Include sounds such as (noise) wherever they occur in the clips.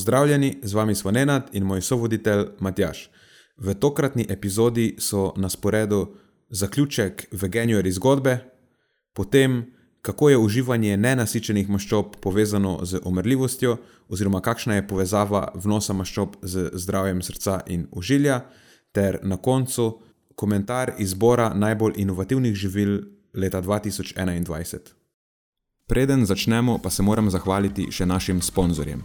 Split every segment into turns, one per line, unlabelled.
Pozdravljeni, z vami smo Nenad in moj sovoditelj Matjaš. V tokratni epizodi so na sporedu zaključek Veganuary zgodbe, potem kako je uživanje nenasičenih maščob povezano z omrljivostjo, oziroma kakšna je povezava vnosa maščob z zdravjem srca in užilja, ter na koncu komentar izbora najbolj inovativnih živil leta 2021. Preden začnemo, pa se moram zahvaliti še našim sponzorjem.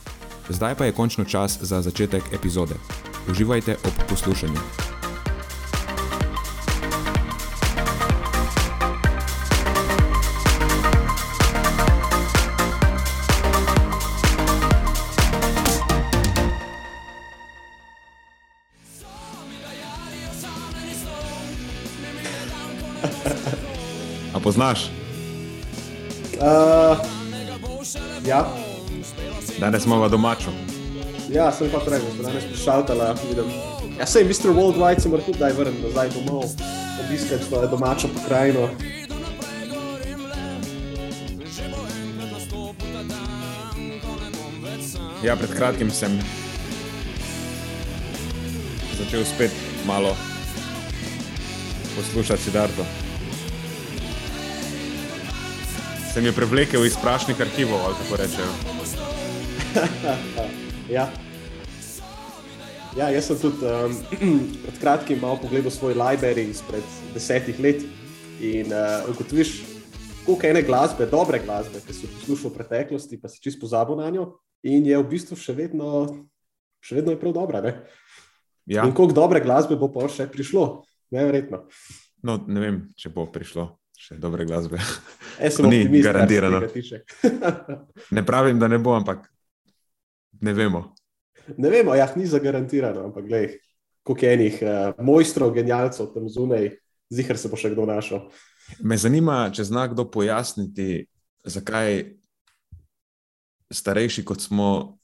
Zdaj pa je končno čas za začetek epizode. Uživajte ob poslušanju. A poznaš?
Uh, ja,
Danes smo v domaču.
ja, sem pa da danes pošaltala, vidim. Ja, sej, Mr. Worldwide se mora tudi daj vrniti nazaj domov, obiskati svojo domačo pokrajino.
Ja, pred kratkim sem začel spet malo poslušati Sidarto. Sem je prevlekel iz prašnih arhivov, ali kako rečejo. (laughs)
Ja. Ja, jaz sem tudi um, (clears throat) pred kratkim malo pogledal svoj library izpred desetih let in uh, ugotoviš, koliko ene glasbe, dobre glasbe, ki si jo poslušal v preteklosti, pa si čist pozabil na njo in je v bistvu še vedno, še vedno je prav dobra. Ne?
Ja,
In koliko dobre glasbe bo pa še prišlo, neverjetno.
no, ne vem, če bo prišlo še dobre glasbe.
Sem
ni garantirano. (laughs) Ne pravim, da ne bo, ampak ne vemo.
ne vemo, ja, ni zagarantirano, ampak glej, koliko enih uh, mojstrov, genialcev tam zunaj, zihar se bo še kdo našel.
Me zanima, če zna kdo pojasniti, zakaj starejši kot smo,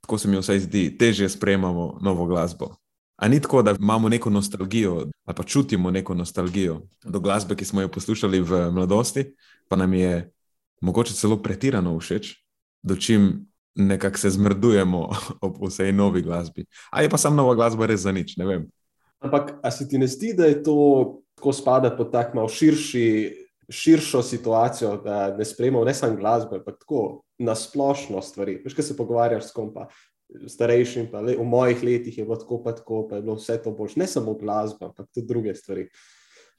tako se mi vsaj zdi, težje sprejemamo novo glasbo. A ni tako, da imamo neko nostalgijo ali pa čutimo neko nostalgijo do glasbe, ki smo jo poslušali v mladosti, pa nam je mogoče celo pretirano všeč, do čim nekako se zmrdujemo (laughs) ob vsej novi glasbi. Ali je pa sam nova glasba res za nič, ne vem.
Ampak, a se ti ne zdi, da je to tako spada pod tak malo širši, širšo situacijo, da ne sprejemamo ne samo glasbe, ampak tako nasplošno stvari. Veš, kaj se pogovarjaš s kom pa starejšim, pa le, v mojih letih je bilo tako, pa tako, pa je bilo vse to boljše. Ne samo glasba, ampak tudi druge stvari.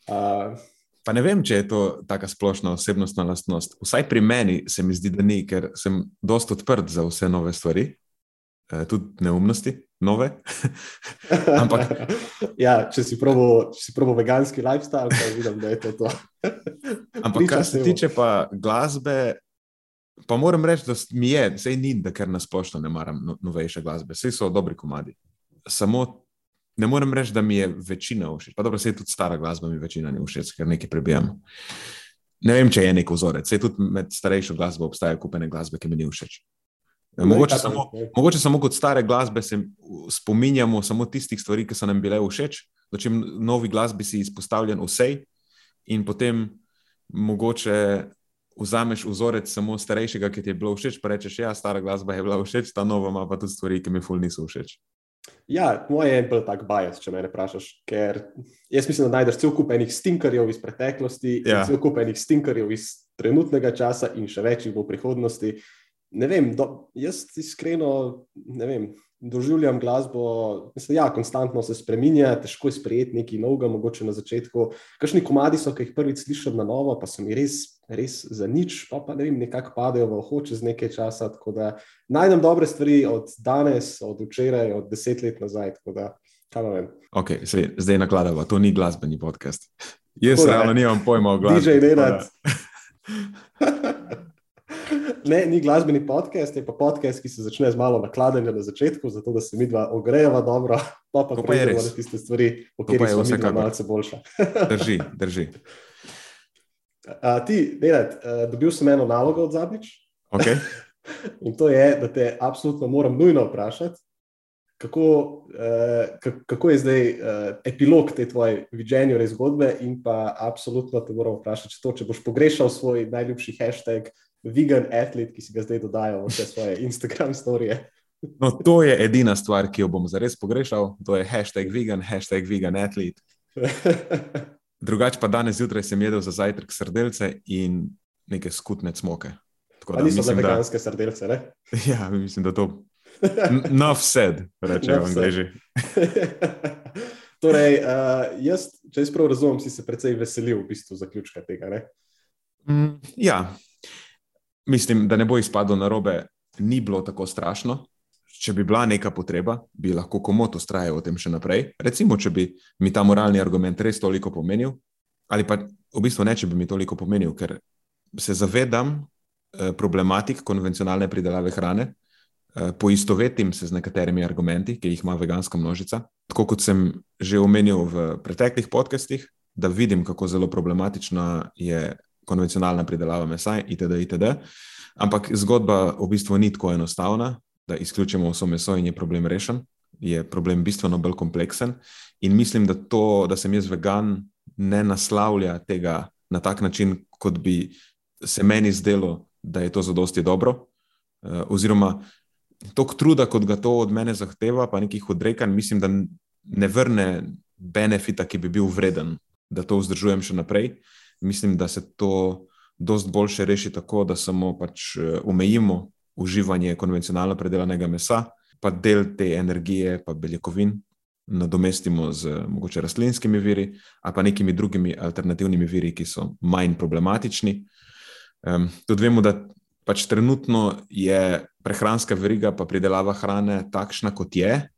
Uh,
Pa ne vem, če je to tako splošna osebnostna lastnost. Vsaj pri meni se mi zdi, da ni, ker sem dosta odprt za vse nove stvari, eh, tudi neumnosti, nove. (laughs) Ampak- (laughs)
ja, če si probo, če si probo veganski lifestyle, pa vidim, da je to to. (laughs)
Ampak kar se tiče pa glasbe, pa moram reči, da mi je, sej ni, da ker nasplošno ne maram no, novejše glasbe, vse so dobri komadi. Samo ne morem reči, da mi je večina všeč. Pa dobro, sej tudi stara glasba mi večina ni všeč, ker nekaj prebijam. Ne vem, če je nek vzorec, sej tudi med starejšo glasbo obstajajo kupene glasbe, ki mi ni všeč. Mogoče samo, Mogoče samo kot stare glasbe se spominjamo samo tistih stvari, ki so nam bile všeč, dočim novi glasbi si izpostavljen vsej, in potem mogoče vzameš vzorec samo starejšega, ki ti je bilo všeč, pa rečeš, ja, stara glasba je bila všeč, ta nova ima pa tudi stvari, ki mi ful niso všeč.
Ja, moj je bolj tak bias, če me vprašaš. Ker jaz mislim, da najdeš cel kup enih stinkerjev iz preteklosti,
ja.
cel kup enih stinkerjev iz trenutnega časa in še več jih bo v prihodnosti. Ne vem, do, jaz iskreno ne vem. Doživljam glasbo, mislim, ja, konstantno se spremenja, težko je sprejeti nekaj novega, mogoče na začetku. Kakšni komadi so, ki jih prvič slišim na novo, pa so mi res, res za nič, pa, pa ne vem, nekako padejo v oho čez nekaj časa. Tako da najdem dobre stvari od danes, od včeraj, od deset let nazaj. Da,
okay, sej, zdaj nakladamo, to ni glasbeni podcast. Jaz realno nimam pojma o glasbi.
DJ Nenad. (laughs) Ne, ni glasbeni podcast, je pa podcast, ki se začne z malo nakladanja na začetku, zato da se mi dva ogrejeva dobro, pa pa prejdemo na tiste stvari, v katerih je vse malce boljša. (laughs)
drži, drži.
A, ti, Nenad, dobil sem eno nalogo od zadnjič.
Okay. (laughs)
In to je, da te absolutno moram nujno vprašati, kako, eh, kako je zdaj eh, epilog te tvoje viđenje zgodbe, in pa absolutno te moram vprašati, če, to, če boš pogrešal svoj najljubši hashtag, vegan atlet, ki si ga zdaj dodajal v vse svoje Instagram storije.
No, to je edina stvar, ki jo bom zares pogrešal, to je hashtag vegan, hashtag vegan atlet. Drugače pa danes zjutraj sem jedel za zajtrk srdelce in neke skutne smoke.
Ali niso za veganske srdelce? Ne? (laughs)
Ja, mislim, da to Nov sed, rečejo v angliži.
torej, uh, jaz, če jaz prav razumem, si se precej veselil v bistvu zaključka tega.
Mm, ja, mislim, da ne bo izpadlo na robe, ni bilo tako strašno. Če bi bila neka potreba, bi lahko komot ustrajal o tem še naprej. Recimo, če bi mi ta moralni argument res toliko pomenil, ali pa v bistvu ne, če bi mi toliko pomenil, ker se zavedam eh, problematik konvencionalne pridelave hrane, Eh, poistovetim se z nekaterimi argumenti, ki jih ima veganska množica. Tako kot sem že omenil v preteklih podcestih, da vidim, kako zelo problematična je konvencionalna pridelava mesa, itd. itd. Ampak zgodba v bistvu ni tako enostavna, da izključimo vso meso in je problem rešen. Je problem bistveno bolj kompleksen. In mislim, da to, da sem jaz vegan, ne naslavlja tega na tak način, kot bi se meni zdelo, da je to zadosti dobro. Uh, oziroma, toliko truda, kot ga to od mene zahteva, pa nekih odrekanj, mislim, da ne vrne benefita, ki bi bil vreden, da to vzdržujem še naprej. Mislim, da se to dosti boljše reši tako, da samo pač eh, uživanje konvencionalno predelanega mesa, pa del te energije, pa beljakovin. Nadomestimo z mogoče rastlinskimi viri, ali pa nekimi drugimi alternativnimi viri, ki so manj problematični. Um, tudi vemo, da pač trenutno je prehranska veriga, pa pridelava hrane takšna, kot je.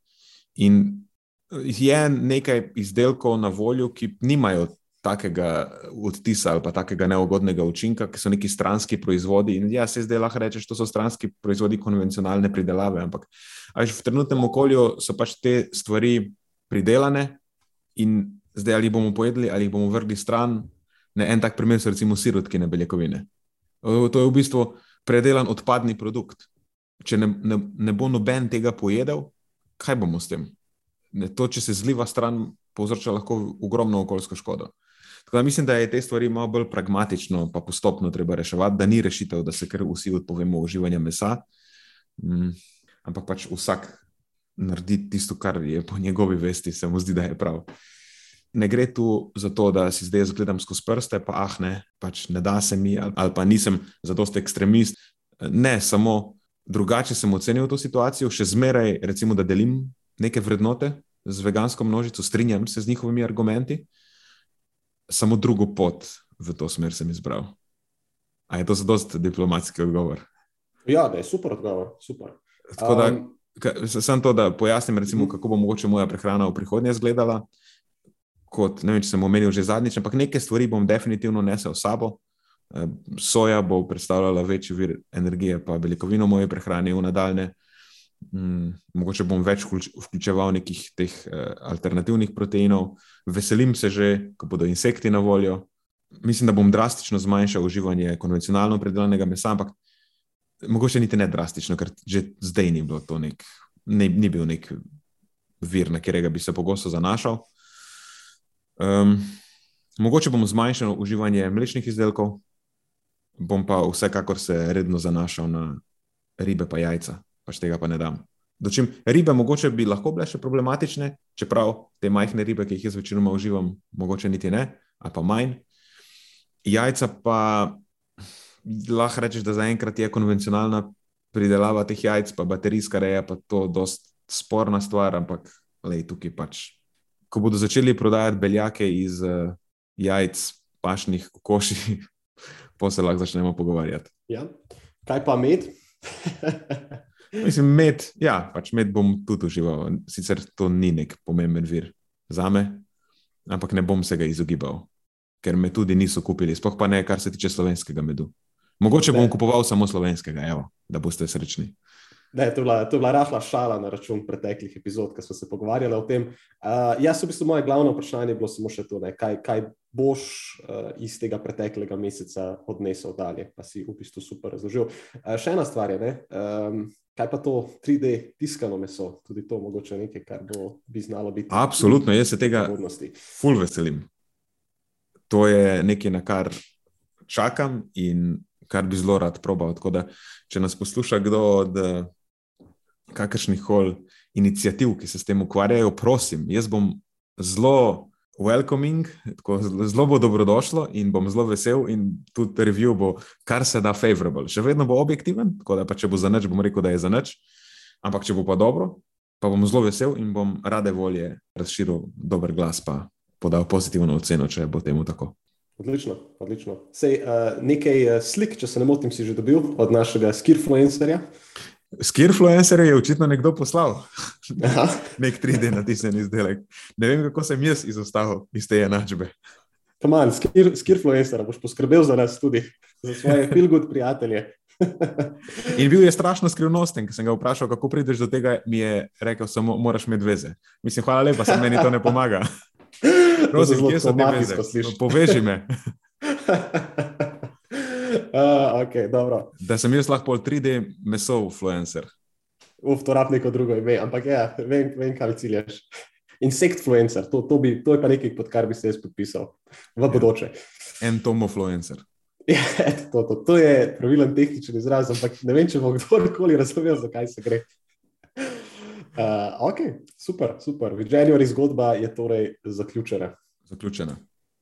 In je nekaj izdelkov na voljo, ki nimajo takega odtisa ali pa takega neugodnega učinka, ki so neki stranski proizvodi. In ja, se zdaj lahko rečeš, to so stranski proizvodi konvencionalne pridelave. Ampak v trenutnem okolju so pač te stvari pridelane in zdaj ali bomo pojedli ali bomo vrgli stran. Ne, en tak primer so recimo sirotkine beljakovine. To je v bistvu predelan odpadni produkt. Če ne, ne, ne bo noben tega pojedel, kaj bomo s tem? Ne, to, če se zliva stran, povzroča lahko ogromno okoljsko škodo. Tako da mislim, da je te stvari malo bolj pragmatično, pa postopno treba reševati, da ni rešitev, da se kar vsi odpovemo uživanja mesa, mm, ampak pač vsak naredi tisto, kar je po njegovi vesti, se mu zdi, da je prav ne gre tu za to, da si zdaj zgledam skozi prste, pa ah, ne, pač ne da se mi, ali pa nisem za dosti ekstremist. Ne, samo drugače sem ocenil to situacijo, še zmeraj, recimo, da delim neke vrednote z vegansko množico, strinjam se z njihovimi argumenti, samo drugo pot v to smer sem izbral. A je to za dosti diplomatski odgovor?
Ja, da je super odgovor, super.
Tako da, um, samo to, da pojasnim, recimo, kako bo mogoče moja prehrana v prihodnje izgledala kot ne vem, če sem omenil že zadnjič, ampak nekaj stvari bom definitivno nesel s sabo. Eh, soja bo predstavljala večji vir energije, pa beljakovino moje prehrane v nadaljne. Mm, mogoče bom več vključeval nekih teh eh, alternativnih proteinov. Veselim se že, ko bodo insekti na voljo. Mislim, da bom drastično zmanjšal uživanje konvencionalno predelanega mesa, ampak mogoče niti ne drastično, ker že zdaj ni, nek, ne, ni bil nek vir, na katerega bi se pogosto zanašal. Um, mogoče bom zmanjšal uživanje mlečnih izdelkov, bom pa vsekakor se redno zanašal na ribe in jajca, pač tega pa ne dam. Dočim, ribe mogoče bi lahko bile še problematične, čeprav te majhne ribe, ki jih jaz večinoma uživam, mogoče niti ne, ali pa manj. Jajca pa lahko rečeš, da zaenkrat je konvencionalna pridelava teh jajc, pa baterijska reja, pa to dost sporna stvar, ampak lej, tukaj pač. Ko bodo začeli prodajati beljake iz uh, jajc, pašnih kokoši, (laughs) pa se lahko začnemo pogovarjati.
Ja. Kaj pa med? (laughs)
Mislim, med, ja, pač med bom tudi užival. Sicer to ni nek pomemben vir za me, ampak ne bom se ga izogibal, ker me tudi niso kupili, sploh pa ne, kar se tiče slovenskega medu. Mogoče bom ne. kupoval samo slovenskega, evo, da boste srečni.
Ne, to, je bila, to je bila rahla šala na račun preteklih epizod, ki smo se pogovarjali o tem. Uh, jaz, v bistvu, moje glavno vprašanje je bilo samo še to, ne, kaj, kaj boš uh, iz tega preteklega meseca odnesel dalje, pa si v bistvu super razložil. Uh, še ena stvar je, ne, um, kaj pa to 3D tiskano meso, tudi to mogoče nekaj, kar bo, bi znalo biti.
Absolutno, jaz se tega ful veselim. To je nekaj, na kar čakam in kar bi zelo rad probal. Tako da, če nas posluša kdo od kakršnih koli inicijativ, ki se s tem ukvarjajo, prosim, jaz bom zelo welcoming, tako, zelo bo dobrodošlo in bom zelo vesel. In tudi review bo kar se da favorable. Še vedno bo objektiven, tako da pa če bo za nič, bom rekel, da je za nič. Ampak če bo pa dobro, pa bom zelo vesel in bom rade volje razširil dober glas, pa podal pozitivno oceno, če bo temu tako.
Odlično, odlično. Sej, uh, nekaj uh, slik, če se ne motim, si že dobil od našega skirfluencerja.
Skirfluencer je očitno nekdo poslal. (laughs) Nek 3D natisnjen izdelek. Ne vem, kako sem jaz izostavil iz te enačbe.
Kaman, skirfluencer, boš poskrbel za nas tudi, za svoje (laughs) filgud prijatelje. (laughs)
In bil je strašno skrivnosten, ker sem ga vprašal, kako prideš do tega, mi je rekel, samo moraš imeti veze. Mislim, hvala lepa, se meni to ne pomaga. Prosim, kje so te veze? Poveži me. (laughs)
Uh, okay,
da sem jaz lahko 3D meso influencer.
Uf, to rab neko drugo ime, ampak ja, vem, vem kaj ciljaš. Insekt influencer, to, to, bi, to je pa nekaj, pod kar bi se jaz podpisal v ja. bodoče.
En tomofluencer. (laughs)
Ja, to, to, to je pravilen tehničen izraz, ampak ne vem, če bo kdorkoli razumel, zakaj se gre. (laughs) Uh, ok, super, super. V Januarju zgodba je torej zaključena.
Zaključena.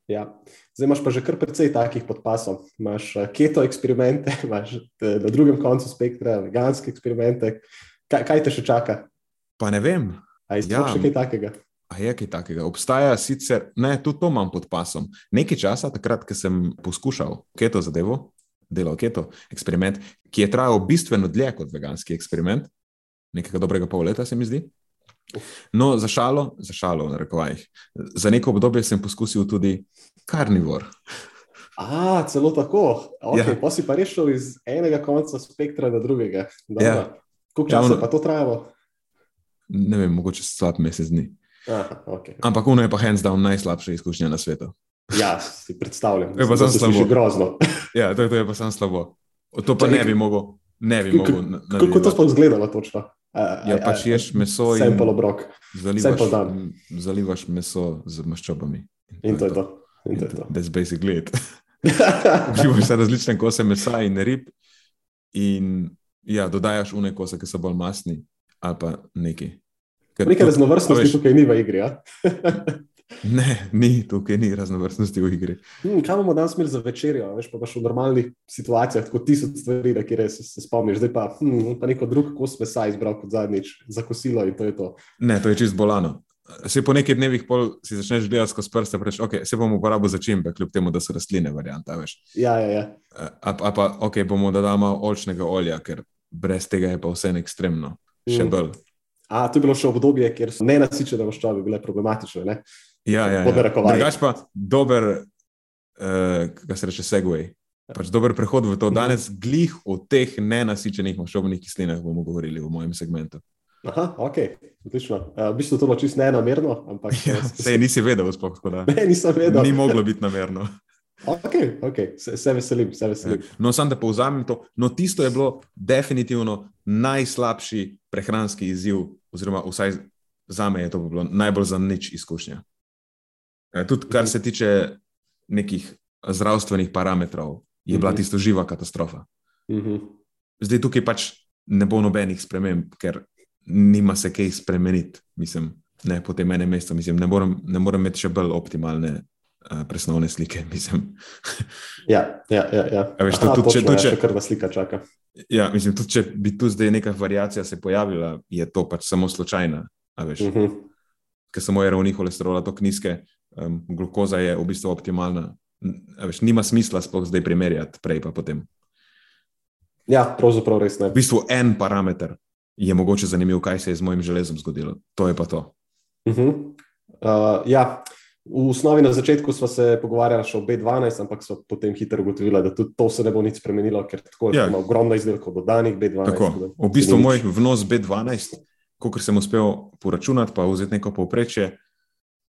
Ja. Zdaj imaš pa že kar precej takih podpasov. Imáš eh, keto eksperimente, (laughs) imaš eh, na drugem koncu spektra veganske eksperimente. Kaj, kaj te še čaka?
Pa ne vem.
A je ja. še kaj takega?
A je kaj takega? Obstaja sicer, ne, tudi to imam pod pasom. Nekaj časa, takrat, ko sem poskušal keto zadevo, delal keto eksperiment, ki je trajal bistveno dlje kot veganski eksperiment, nekaj dobrega pol leta, se mi zdi. No, za šalo, za šalo, na rekovajih. Za neko obdobje sem poskusil tudi karnivor.
A, celo tako. Okay, ja. Pa si pa rešil iz enega konca spektra do drugega. Ja. Kako časa ja, pa to trajalo?
Ne vem, mogoče slab mesec dni.
Aha, okay.
Ampak uno je pa hands down najslabša izkušnja na svetu.
Ja, si predstavljam.
Je pa samo slabo.
grozno. (laughs)
ja, to, to je pa samo slabo. To pa Čekaj, ne bi mogel. Ne bi mogel.
Kako to sploh izgledalo točno?
Ja, pač ješ meso
in obrok.
Zalivaš, zalivaš meso z maščobami.
In, in to je to. In
to je to. That's basically it. (laughs) Uživaš različne kose mesa in rib, in ja, dodajaš une kose, ki so bolj masni, ali pa neki.
Nekaj raznovrstnosti tukaj ni v igri. Ja? (laughs)
Ne, ni tukaj, ni raznovrstnosti v igri.
Hmm, kaj bomo danes imeli za večerjo? Veš pa, pa še v normalnih situacijah, tako tisoč stvari, da kjer se, se spomniš, zdaj pa, hmm, pa neko drug kos mesa izbral kot zadnjič za kosilo in to je to.
Ne, to je čist bolano. Se po nekaj dnevih pol si začneš gledati skozi prste, reč, okay, se bomo uporabili za čimbe, kljub temu, da so rastline varianta. Veš.
Ja, ja, ja.
A, a pa, ok, bomo dodali olčnega olja, ker brez tega je pa vse ekstremno, še mm. bolj.
A, to je bilo še obdobje, kjer so nenasičene maščobe bile problematične. Ne?
Ja, ja, ja. Drugač pa dober, uh, kaj se reče, segway. Pač dober prehod v to. Mhm. Danes glih o teh nenasičenih maščobnih kislinah bomo govorili v mojem segmentu.
Aha, ok, odlično. Uh, v bistvu to bilo čisto neenamerno, ampak. (laughs)
Ja, se nisi vedel, sploh tako da. (laughs)
Ne, nisem vedel.
Ni moglo biti namerno. (laughs)
Ok, okay. Se, se veselim, se veselim. Ja.
No, samo da povzamem to. No, tisto je bilo definitivno najslabši prehranski izziv, oziroma vsaj za me je to bilo najbolj za nič izkušnja. Eh, tudi kar se tiče nekih zdravstvenih parametrov, je bila mhm. tisto živa katastrofa.
Mhm.
Zdaj tukaj pač ne bo nobenih sprememb, ker nima se kaj spremeniti. Mislim, ne po tem enem mestu, mislim, ne morem, ne morem imeti še bolj optimalne uh, presnovne slike. (laughs)
ja, ja, ja. ja.
Veš, Aha, tudi,
točno, če, tudi, ja, če, kar vas slika čaka.
Ja, mislim, tudi če bi tu zdaj neka variacija se pojavila, je to pač samo slučajna. Uh
Mhm.
-huh. Ker samo je ravni holesterola tako nizke, um, glukoza je v bistvu optimalna. Veš, nima smisla sploh zdaj primerjati, prej pa potem.
Ja, pravzaprav res ne.
V bistvu en parameter je mogoče zanimiv, kaj se je z mojim železom zgodilo. To je pa to.
Uh -huh. uh, ja. V osnovi na začetku smo se pogovarjali še o B12, ampak smo potem hitro ugotovili, da tudi to se ne bo nič spremenilo, ker tako
Ja.
ja. ima ogromno izdelkov dodanih B12.
Tako, v bistvu moj vnos B12, kot sem uspel poračunati, pa vzeti neko povprečje,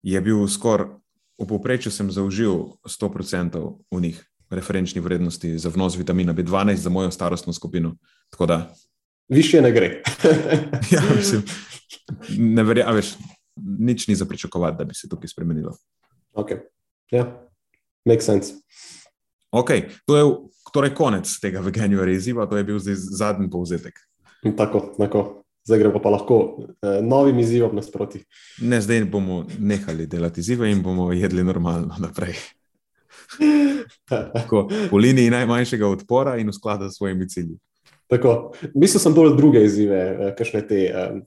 je bil skoraj v povprečju, sem zaužil 100% v njih, referenčni vrednosti za vnos vitamina B12 za mojo starostno skupino. Tako da,
Više ne gre. (laughs)
ja, mislim, ne verjamem, nič ni za pričakovati, da bi se tukaj spremenilo.
okay. Ja, make sense.
Ok, to je torej konec tega veganjega izziva, to je bil zdaj zadnji povzetek.
Tako, tako. Zdaj gremo pa lahko eh, novim izzivom nasproti.
Ne, zdaj bomo nehali delati izzive in bomo jedli normalno naprej. (laughs) Tako, po liniji najmanjšega odpora in v skladu s svojimi cilji.
Tako. Mislil sem bolj druge izzive, eh, kakšne te, eh,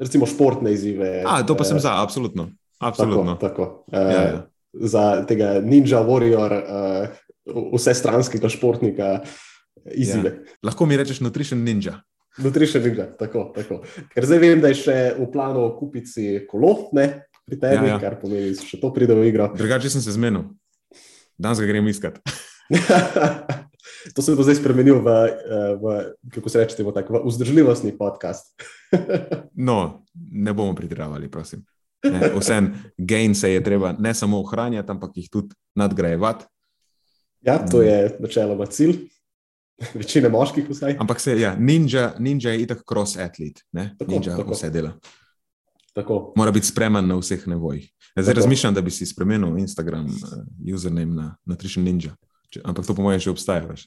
recimo športne izzive.
A, to pa sem
eh,
za, absolutno.
Tako,
absolutno.
tako.
Ja,
Eh,
ja.
Za tega ninja warrior, uh, vsestranskega športnika, izzive. Ja.
Lahko mi rečeš nutrition ninja.
Nutrition ninja, tako, tako. Ker zdaj vem, da je še v planu kupiti kolo, ne, pri tebi,
Ja,
ja, kar pomeni, da še to pride v igro.
Drugače sem se zmenil. Danes ga grem iskat. (laughs)
to se bo zdaj spremenil v, eh, v kako se reče, tako, v vzdržljivostni podcast. (laughs)
No, ne bomo pritiravali, prosim. Vsem gain se je treba ne samo ohranjati, ampak jih tudi nadgrajevati.
Ja, to je načeloma cilj, (laughs) večine moških vsaj.
Ampak se, ja, ninja, ninja je itak cross atlet, ne?
Tako,
ninja
tako.
vse dela.
Tako.
Mora biti spreman na vseh nevojih. Zdaj
Tako.
razmišljam, da bi si spremenil Instagram uh, username na Nutrition Ninja. Če, ampak to po mojem že obstaja. Veš.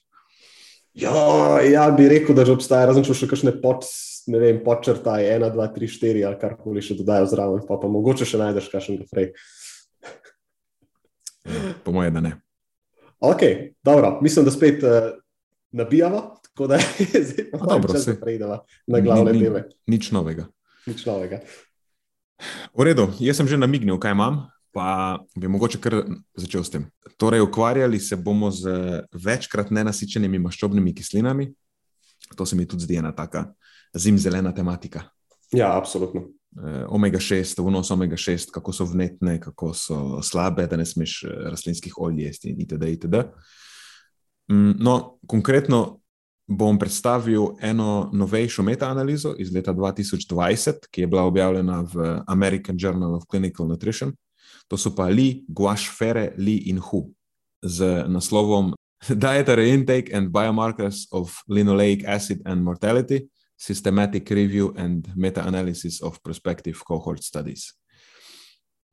Ja, ja, bi rekel, da že obstaja, razen če še kakšne pod, ne vem, podčrtaj, ena, dva, tri, štiri ali karkoli še dodajo zraven, pa, pa mogoče še najdeš kakšnega prej.
Ja, po mojem, da ne.
Ok, dobro, mislim, da spet uh, nabijamo, tako da je (laughs) zdaj pa
A, dobro,
čas, da
saj.
preidemo na glavne
Ni- ni-
teme.
Nič novega.
Nič novega.
V redu, jaz sem že namignil, kaj imam, pa bi mogoče kar začel s tem. Torej, ukvarjali se bomo z večkrat nenasičenimi maščobnimi kislinami. To se mi tudi zdi ena taka zimzelena tematika.
Ja, absolutno.
Eh, Omega-6, vnos omega-6, kako so vnetne, kako so slabe, da ne smeš eh, rastlinskih olj jesti, itd. itd. Mm, No, konkretno bom predstavil eno novejšo metaanalizo iz leta 2020, ki je bila objavljena v American Journal of Clinical Nutrition. To so pa Li, Guašfere, Li in Hu z naslovom (laughs) Dietary Intake and Biomarkers of Linoleic Acid and Mortality. Systematic Review and Meta-Analysis of Prospective Cohort Studies.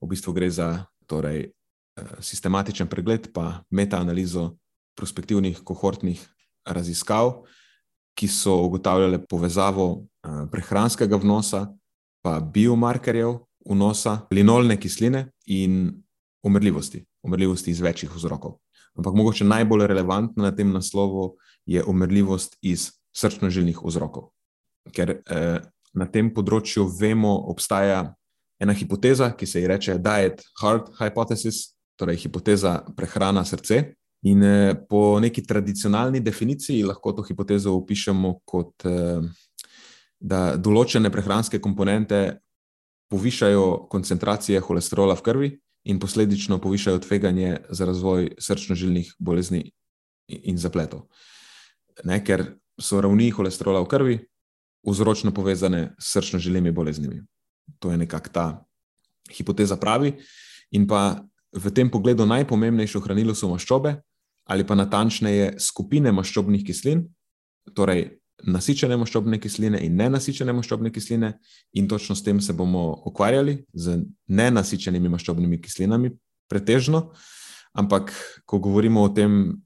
V bistvu gre za torej, eh, sistematičen pregled, pa meta-analizo prospektivnih kohortnih raziskav, ki so ugotavljale povezavo eh, prehranskega vnosa, pa biomarkerjev vnosa linolne kisline in umrljivosti, umrljivosti iz večjih vzrokov. Ampak mogoče najbolj relevantna na tem naslovu je umrljivost iz srčno-žilnih vzrokov ker eh, na tem področju vemo, obstaja ena hipoteza, ki se ji reče Diet Heart Hypothesis, torej hipoteza prehrana srce. In eh, po neki tradicionalni definiciji lahko to hipotezo opišemo kot, eh, da določene prehranske komponente povišajo koncentracije holesterola v krvi in posledično povišajo tveganje za razvoj srčno-žilnih bolezni in zapletov. Ne, ker so ravni holesterola v krvi vzročno povezane s srčno-žilnimi boleznimi. To je nekako ta hipoteza pravi. In pa v tem pogledu najpomembnejše hranilo so maščobe, ali pa natančneje skupine maščobnih kislin, torej nasičene maščobne kisline in nenasičene maščobne kisline, in točno s tem se bomo ukvarjali, z nenasičenimi maščobnimi kislinami, pretežno. Ampak, ko govorimo o tem,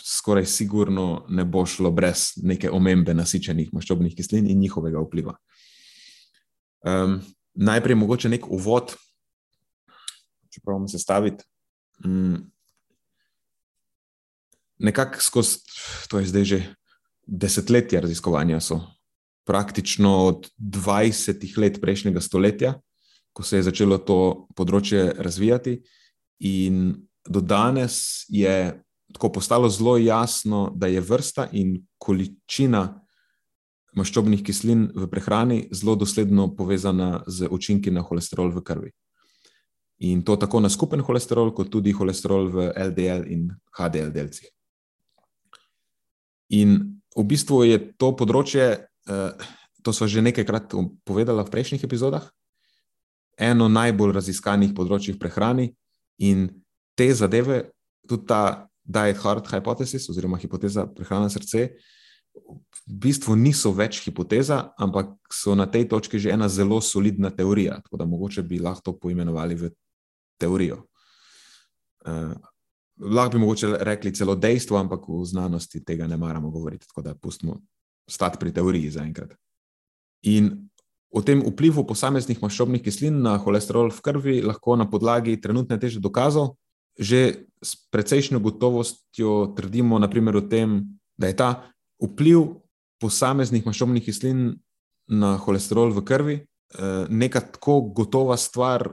skoraj sigurno ne bo šlo brez neke omembe nasičenih maščobnih kislin in njihovega vpliva. Um, najprej mogoče nek uvod, če pravimo sestaviti. Um, nekako skozi, to je zdaj že desetletja raziskovanja so. Praktično od 20 let prejšnjega stoletja, ko se je začelo to področje razvijati, in do danes je tako postalo zelo jasno, da je vrsta in količina maščobnih kislin v prehrani zelo dosledno povezana z učinki na holesterol v krvi. In to tako na skupen holesterol, kot tudi holesterol v LDL in HDL delcih. In v bistvu je to področje, eh, to smo že nekajkrat povedali v prejšnjih epizodah, eno najbolj raziskanih področjih prehrani, in te zadeve, tudi ta diet heart hypothesis, oziroma hipoteza prehrane srca, v bistvu niso več hipoteza, ampak so na tej točki že ena zelo solidna teorija. Tako da mogoče bi lahko to poimenovali v teorijo. Lahko bi mogoče rekli celo dejstvo, ampak v znanosti tega ne maramo govoriti, tako da pustimo stati pri teoriji zaenkrat. In o tem vplivu posameznih maščobnih kislin na holesterol v krvi lahko na podlagi trenutne teže dokazov že s precejšnjo gotovostjo trdimo, naprimer, o tem, da je ta vpliv posameznih maščobnih kislin na holesterol v krvi eh, neka tako gotova stvar,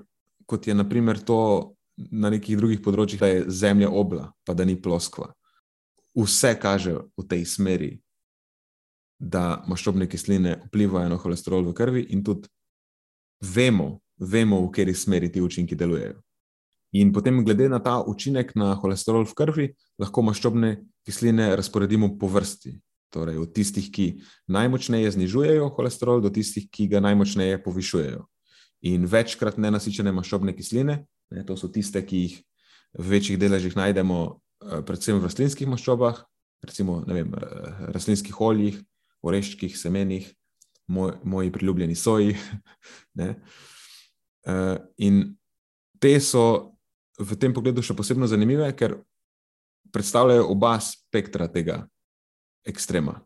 kot je naprimer to na nekih drugih področjih, da je Zemlja obla, pa da ni ploskva. Vse kaže v tej smeri, da maščobne kisline vplivajo na holesterol v krvi, in tudi vemo, vemo v kateri smeri ti učinki delujejo. In potem, glede na ta učinek na holesterol v krvi, lahko maščobne kisline razporedimo po vrsti. Torej, od tistih, ki najmočneje znižujejo holesterol, do tistih, ki ga najmočneje povišujejo. In večkrat nenasičene maščobne kisline, ne, to so tiste, ki jih v večjih deležih najdemo, eh, predvsem v rastlinskih maščobah, recimo vem, rastlinskih oljih, oreščkih, semenih, moj, moji priljubljeni soji. (laughs) Ne. Eh, in te so v tem pogledu še posebno zanimive, ker predstavljajo oba spektra tega ekstrema.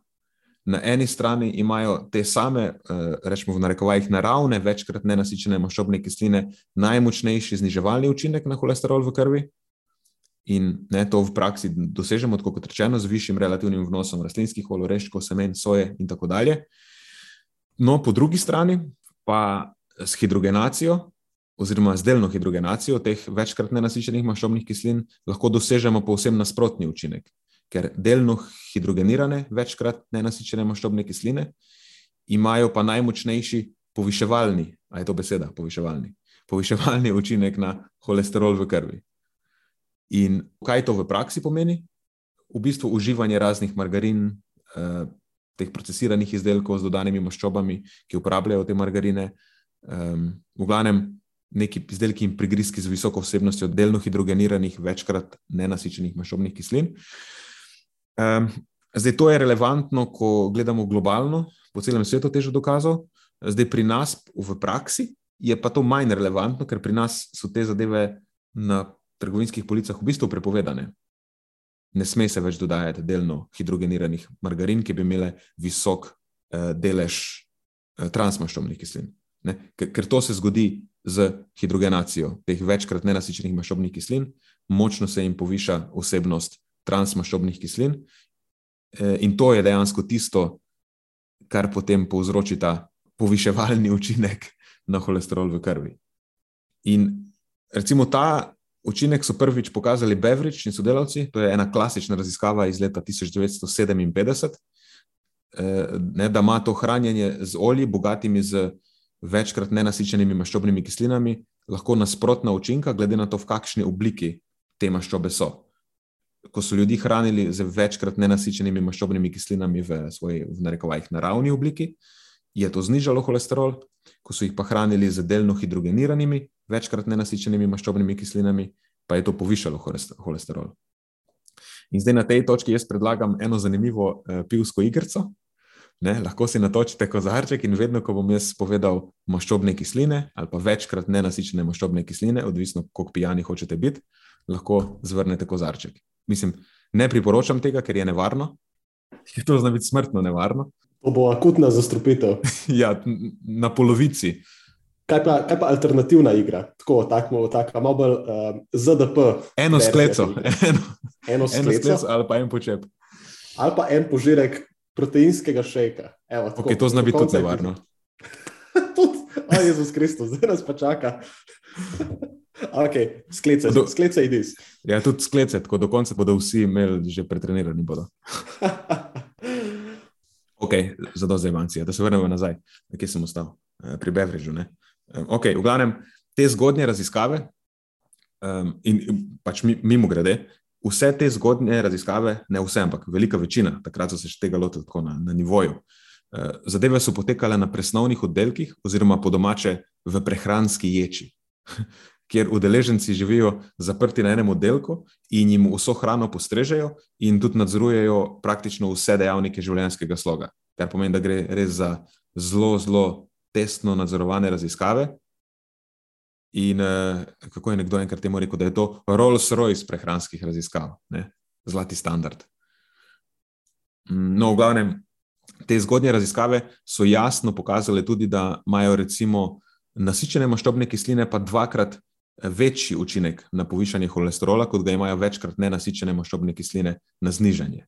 Na eni strani imajo te same, eh, rečemo v narekovajih, naravne, večkrat nenasičene maščobne kisline najmočnejši zniževalni učinek na holesterol v krvi. In ne, to v praksi dosežemo, kot rečeno, z višjim relativnim vnosom rastlinskih olj, oreščkov, semen, soje in tako dalje. No, po drugi strani pa s hidrogenacijo, oziroma z delno hidrogenacijo teh večkrat nenasičenih maščobnih kislin lahko dosežemo povsem nasprotni učinek. Ker delno hidrogenirane, večkrat nenasičene maščobne kisline imajo pa najmočnejši poviševalni, a je to beseda, poviševalni, poviševalni (laughs) učinek na holesterol v krvi. In kaj to v praksi pomeni? V bistvu uživanje raznih margarin, eh, teh procesiranih izdelkov z dodanimi maščobami, ki uporabljajo te margarine. Um, v glavnem, neki izdelki in prigrizki z visoko vsebnostjo delno hidrogeniranih, večkrat nenasičenih maščobnih kislin. Um, zdaj, to je relevantno, ko gledamo globalno, po celem svetu težo dokazov, zdaj pri nas v praksi je pa to manj relevantno, ker pri nas so te zadeve na trgovinskih policah v bistvu prepovedane. Ne sme se več dodajati delno hidrogeniranih margarin, ki bi imele visok uh, delež uh, transmaščobnih kislin. Ker, ker to se zgodi z hidrogenacijo teh večkrat nenasičenih maščobnih kislin, močno se jim poviša vsebnost transmaščobnih kislin, e, in to je dejansko tisto, kar potem povzroči ta poviševalni (laughs) učinek na holesterol v krvi. In recimo ta učinek so prvič pokazali Beveridge in sodelavci, to je ena klasična raziskava iz leta 1957, e, ne, da ima to hranjenje z olji, bogatimi z večkrat nenasičenimi maščobnimi kislinami, lahko nasprotna učinka, glede na to, v kakšni obliki te maščobe so. Ko so ljudi hranili z večkrat nenasičenimi maščobnimi kislinami v svoji, v narekovajih, naravni obliki, je to znižalo holesterol, ko so jih pa hranili z delno hidrogeniranimi, večkrat nenasičenimi maščobnimi kislinami, pa je to povišalo holesterol. In zdaj na tej točki jaz predlagam eno zanimivo uh, pivsko igrico, Ne, lahko si natočite kozarček in vedno, ko bom jaz povedal maščobne kisline ali pa večkrat nenasičene maščobne kisline, odvisno koliko pijani hočete biti, lahko zvrnete kozarček. Mislim, ne priporočam tega, ker je nevarno. Je (laughs) to zna biti smrtno nevarno.
To bo akutna zastrupitev. (laughs)
ja, na polovici.
Kaj pa, kaj pa alternativna igra? Tako, tako, tako malo bolj uh, ZDP.
Eno skleco. (laughs) Eno,
eno skleco.
Eno skleco ali pa en počep.
Ali pa en požirek proteinskega šejka. Evo,
tako, okay, to zna biti tudi nevarno.
tudi, o Jezus Kristus, zdaj nas pa čaka. (laughs) ok, sklece, do, sklece idis.
Ja, tudi sklece, tako do konca bodo vsi imeli že pretrenirani. ok, za do zdaj manjci, da se vrnemo nazaj, kje sem ostal, eh, pri Beveridžu. Ok, v glavnem, te zgodnje raziskave, um, in pač mimo grede, vse te zgodnje raziskave, ne vse, ampak velika večina, takrat so se tega lotili tako na, na nivoju. Uh, zadeve so potekale na presnovnih oddelkih, oziroma po domače v prehranski ječi, (laughs) kjer udeleženci živijo zaprti na enem oddelku in jim vso hrano postrežejo, in tudi nadzorujejo praktično vse dejavnike življenjskega sloga. Kar pomeni, da gre res za zelo, zelo tesno nadzorovane raziskave, In uh, kako je nekdo enkrat temu rekel, da je to Rolls Royce prehranskih raziskav, ne? zlati standard. Mm, no, v glavnem, te zgodnje raziskave so jasno pokazale tudi, da imajo recimo nasičene maščobne kisline pa dvakrat eh, večji učinek na povišanje holesterola, kot ga imajo večkrat nenasičene maščobne kisline na znižanje.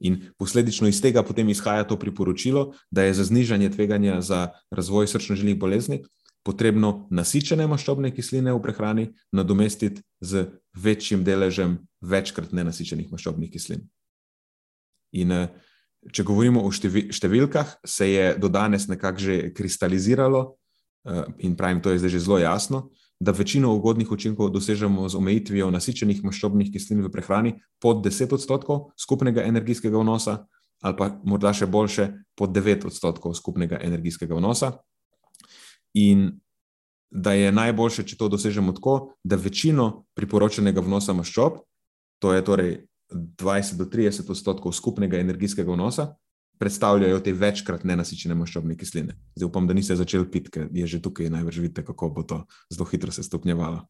In posledično iz tega potem izhaja to priporočilo, da je za znižanje tveganja za razvoj srčno-žilnih bolezni potrebno nasičene maščobne kisline v prehrani nadomestiti z večjim deležem večkrat nenasičenih maščobnih kislin. In eh, če govorimo o številkah, se je do danes nekako že kristaliziralo, in pravim, to je zdaj že zelo jasno, da večino ugodnih učinkov dosežemo z omejitvijo nasičenih maščobnih kislin v prehrani pod 10 odstotkov skupnega energijskega vnosa, ali pa morda še boljše pod 9 odstotkov skupnega energijskega vnosa. In da je najboljše, če to dosežemo tako, da večino priporočenega vnosa maščob, to je torej 20 do 30 odstotkov skupnega energijskega vnosa, predstavljajo te večkrat nenasičene maščobne kisline. Zdaj upam, da niste začeli piti, ker je že tukaj največ vidite, kako bo to zelo hitro se stopnjevalo.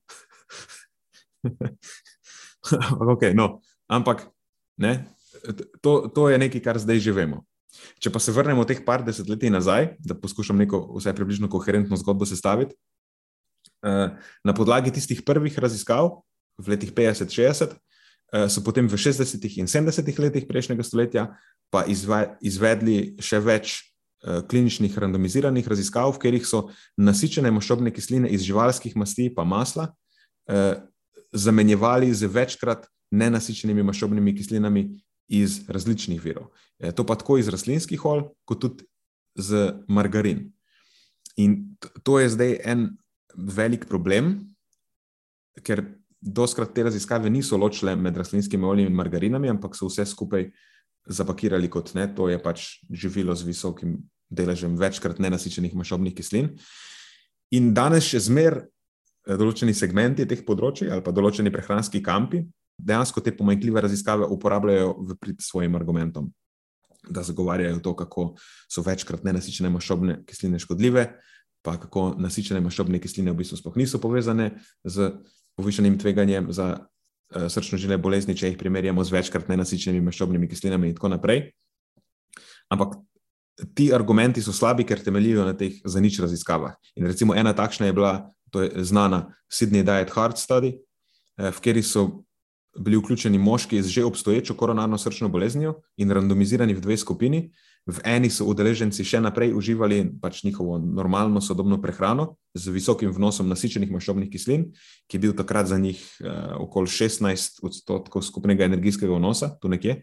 (laughs) okay, no, ampak ne, to, to je nekaj, kar zdaj že vemo. Če pa se vrnemo teh par desetletij nazaj, da poskušam neko vsaj približno koherentno zgodbo sestaviti, eh, na podlagi tistih prvih raziskav v letih 50-60, eh, so potem v 60-ih in 70-ih letih prejšnjega stoletja pa izvedli še več eh, kliničnih randomiziranih raziskav, v katerih so nasičene maščobne kisline iz živalskih masti pa masla zamenjevali z večkrat nenasičenimi maščobnimi kislinami iz različnih virov. To pa tako iz rastlinskih olj, kot tudi z margarin. In to je zdaj en velik problem, ker doskrat te raziskave niso ločile med rastlinskimi olji in margarinami, ampak so vse skupaj zapakirali kot ne, to je pač živilo z visokim deležem večkrat nenasičenih maščobnih kislin. In danes še zmer eh, določeni segmenti teh področji ali pa določeni prehranski kampi dejansko te pomanjkljive raziskave uporabljajo v prid svojim argumentom, da zagovarjajo to, kako so večkrat nenasičene maščobne kisline škodljive, pa kako nasičene maščobne kisline v bistvu sploh niso povezane z povišanim tveganjem za uh, srčno-žilne bolezni, če jih primerjamo z večkrat nenasičenimi maščobnimi kislinami in tako naprej. Ampak ti argumenti so slabi, ker temeljijo na teh zanič raziskavah. In recimo ena takšna je bila, to je znana Sydney Diet Heart Study, eh, v kateri so bili vključeni moški z že obstoječo koronarno srčno boleznijo in randomizirani v dve skupini. V eni so udeleženci še naprej uživali pač njihovo normalno sodobno prehrano z visokim vnosom nasičenih maščobnih kislin, ki je bil takrat za njih uh, okoli 16 odstotkov skupnega energijskega vnosa, tu nekje.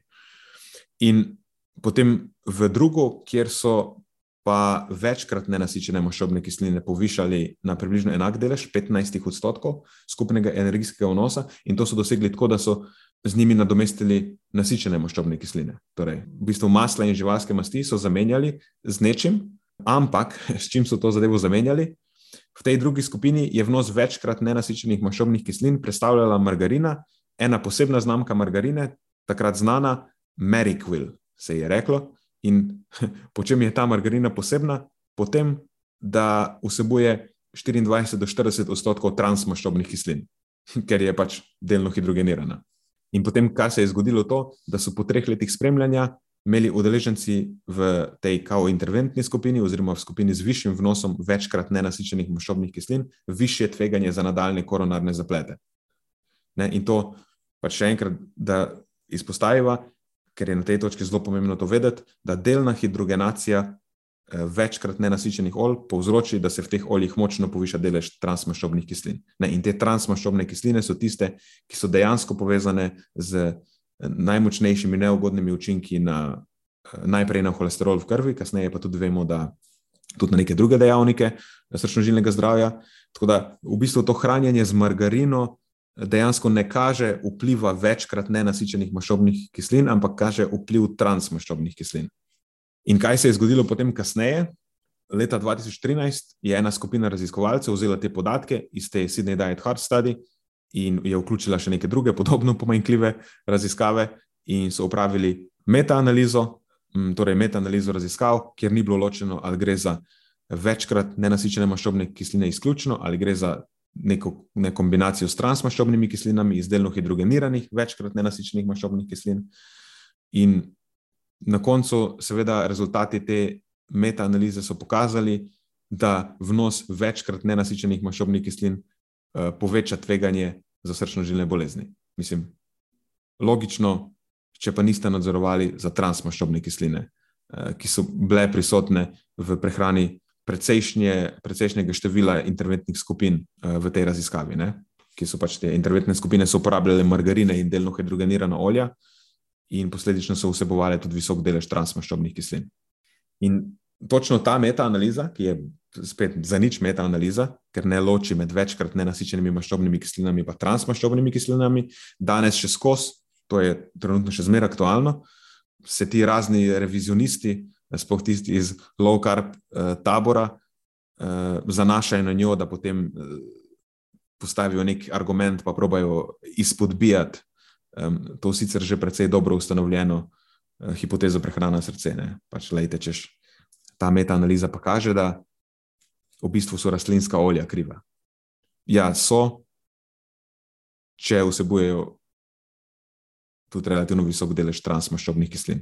In potem v drugo, kjer so pa večkrat nenasičene maščobne kisline povišali na približno enak delež, 15 odstotkov skupnega energijskega vnosa, in to so dosegli tako, da so z njimi nadomestili nasičene maščobne kisline. Torej, v bistvu masla in živalske masti so zamenjali z nečim, ampak (laughs) s čim so to zadevo zamenjali? V tej drugi skupini je vnos večkrat nenasičenih maščobnih kislin predstavljala margarina, ena posebna znamka margarine, takrat znana Merrickville, se je reklo. In (laughs) po čem je ta margarina posebna? Potem, da vsebuje 24 do 40 odstotkov transmaščobnih kislin, (laughs) ker je pač delno hidrogenirana. In potem, kaj se je zgodilo, to, da so po treh letih spremljanja imeli udeleženci v tej kao interventni skupini, oziroma v skupini z višjim vnosom večkrat nenasičenih maščobnih kislin, više tveganje za nadaljne koronarne zaplete. Ne? In to, pa še enkrat, da izpostaviva, ker je na tej točki zelo pomembno to vedeti, da delna hidrogenacija večkrat nenasičenih olj povzroči, da se v teh oljih močno poviša delež transmaščobnih kislin. Ne, in te transmaščobne kisline so tiste, ki so dejansko povezane z eh, najmočnejšimi neugodnimi učinki na najprej na holesterol v krvi, kasneje pa tudi vemo, da tudi na neke druge dejavnike srčno-žilnega zdravja. Tako da v bistvu to hranjenje z margarino dejansko ne kaže vpliva večkrat nenasičenih maščobnih kislin, ampak kaže vpliv transmaščobnih kislin. In kaj se je zgodilo potem kasneje? Leta 2013 je ena skupina raziskovalcev vzela te podatke iz te Sydney Diet Heart Study in je vključila še neke druge podobno pomanjkljive raziskave in so upravili metaanalizo, torej metaanalizo raziskav, kjer ni bilo ločeno, ali gre za večkrat nenasičene maščobne kisline izključno ali gre za neko ne kombinacijo s transmaščobnimi kislinami, izdelno hidrogeniranih, večkrat nenasičenih maščobnih kislin. In na koncu, seveda, rezultati te metaanalize so pokazali, da vnos večkrat nenasičenih maščobnih kislin uh, poveča tveganje za srčno-žilne bolezni. Mislim, logično, če pa niste nadzorovali za transmaščobne kisline, uh, ki so bile prisotne v prehrani precejšnje, precejšnjega števila interventnih skupin uh, v tej raziskavi, ne? ki so pač te interventne skupine uporabljale margarine in delno hidrogenirana olja, in posledično so vsebovali tudi visok delež transmaščobnih kislin. In točno ta metaanaliza, ki je spet za nič metaanaliza, ker ne loči med večkrat nenasičenimi maščobnimi kislinami in transmaščobnimi kislinami, danes še skozi, to je trenutno še zmeraj aktualno, se ti razni revizionisti sploh tisti iz low carb uh, tabora, uh, zanašajo na njo, da potem uh, postavijo nek argument, pa probajo izpodbijati um, to sicer že precej dobro ustanovljeno uh, hipotezo prehrana srca. Pač, lejte, češ, ta metaanaliza pa kaže, da v bistvu so rastlinska olja kriva. Ja, so, če vsebujejo tudi relativno visok delež transmaščobnih kislin.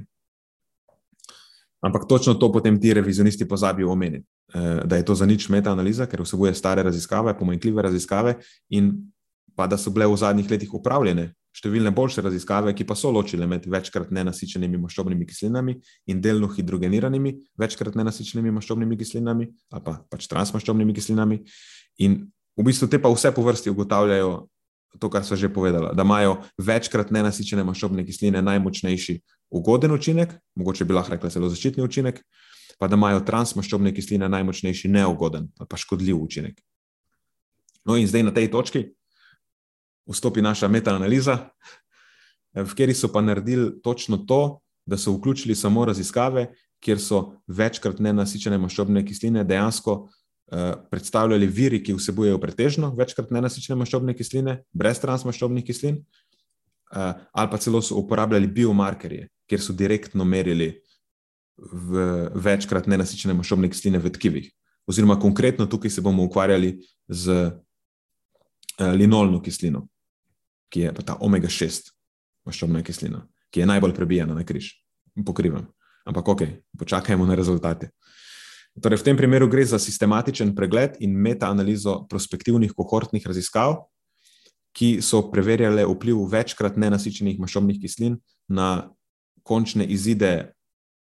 Ampak točno to potem ti revizionisti pozabijo omeniti, eh, da je to za nič metaanaliza, ker vsebuje stare raziskave, pomanjkljive raziskave, in pa da so bile v zadnjih letih upravljene številne boljše raziskave, ki pa so ločile med večkrat nenasičenimi maščobnimi kislinami in delno hidrogeniranimi večkrat nenasičenimi maščobnimi kislinami, ali pa pač transmaščobnimi kislinami. In v bistvu te pa vse po vrsti ugotavljajo to, kar so že povedala, da imajo večkrat nenasičene maščobne kisline najmočnejši ugoden učinek, mogoče bi lahko rekla celo zaščitni učinek, pa da imajo transmaščobne kisline najmočnejši neugoden ali pa škodljiv učinek. No, in zdaj na tej točki vstopi naša metaanaliza, v kateri so pa naredili točno to, da so vključili samo raziskave, kjer so večkrat nenasičene maščobne kisline dejansko Eh, predstavljali viri, ki vsebujejo pretežno večkrat nenasičene maščobne kisline, brez transmaščobnih kislin, eh, ali pa celo so uporabljali biomarkerje, kjer so direktno merili večkrat nenasičene maščobne kisline v tkivih. Oziroma, konkretno tukaj se bomo ukvarjali z eh, linolno kislino, ki je ta omega-6 maščobna kislina, ki je najbolj prebijena na križ. Pokrivam. Ampak, ok, počakajmo na rezultate. Torej, v tem primeru gre za sistematičen pregled in metaanalizo prospektivnih kohortnih raziskav, ki so preverjale vpliv večkrat nenasičenih maščobnih kislin na končne izide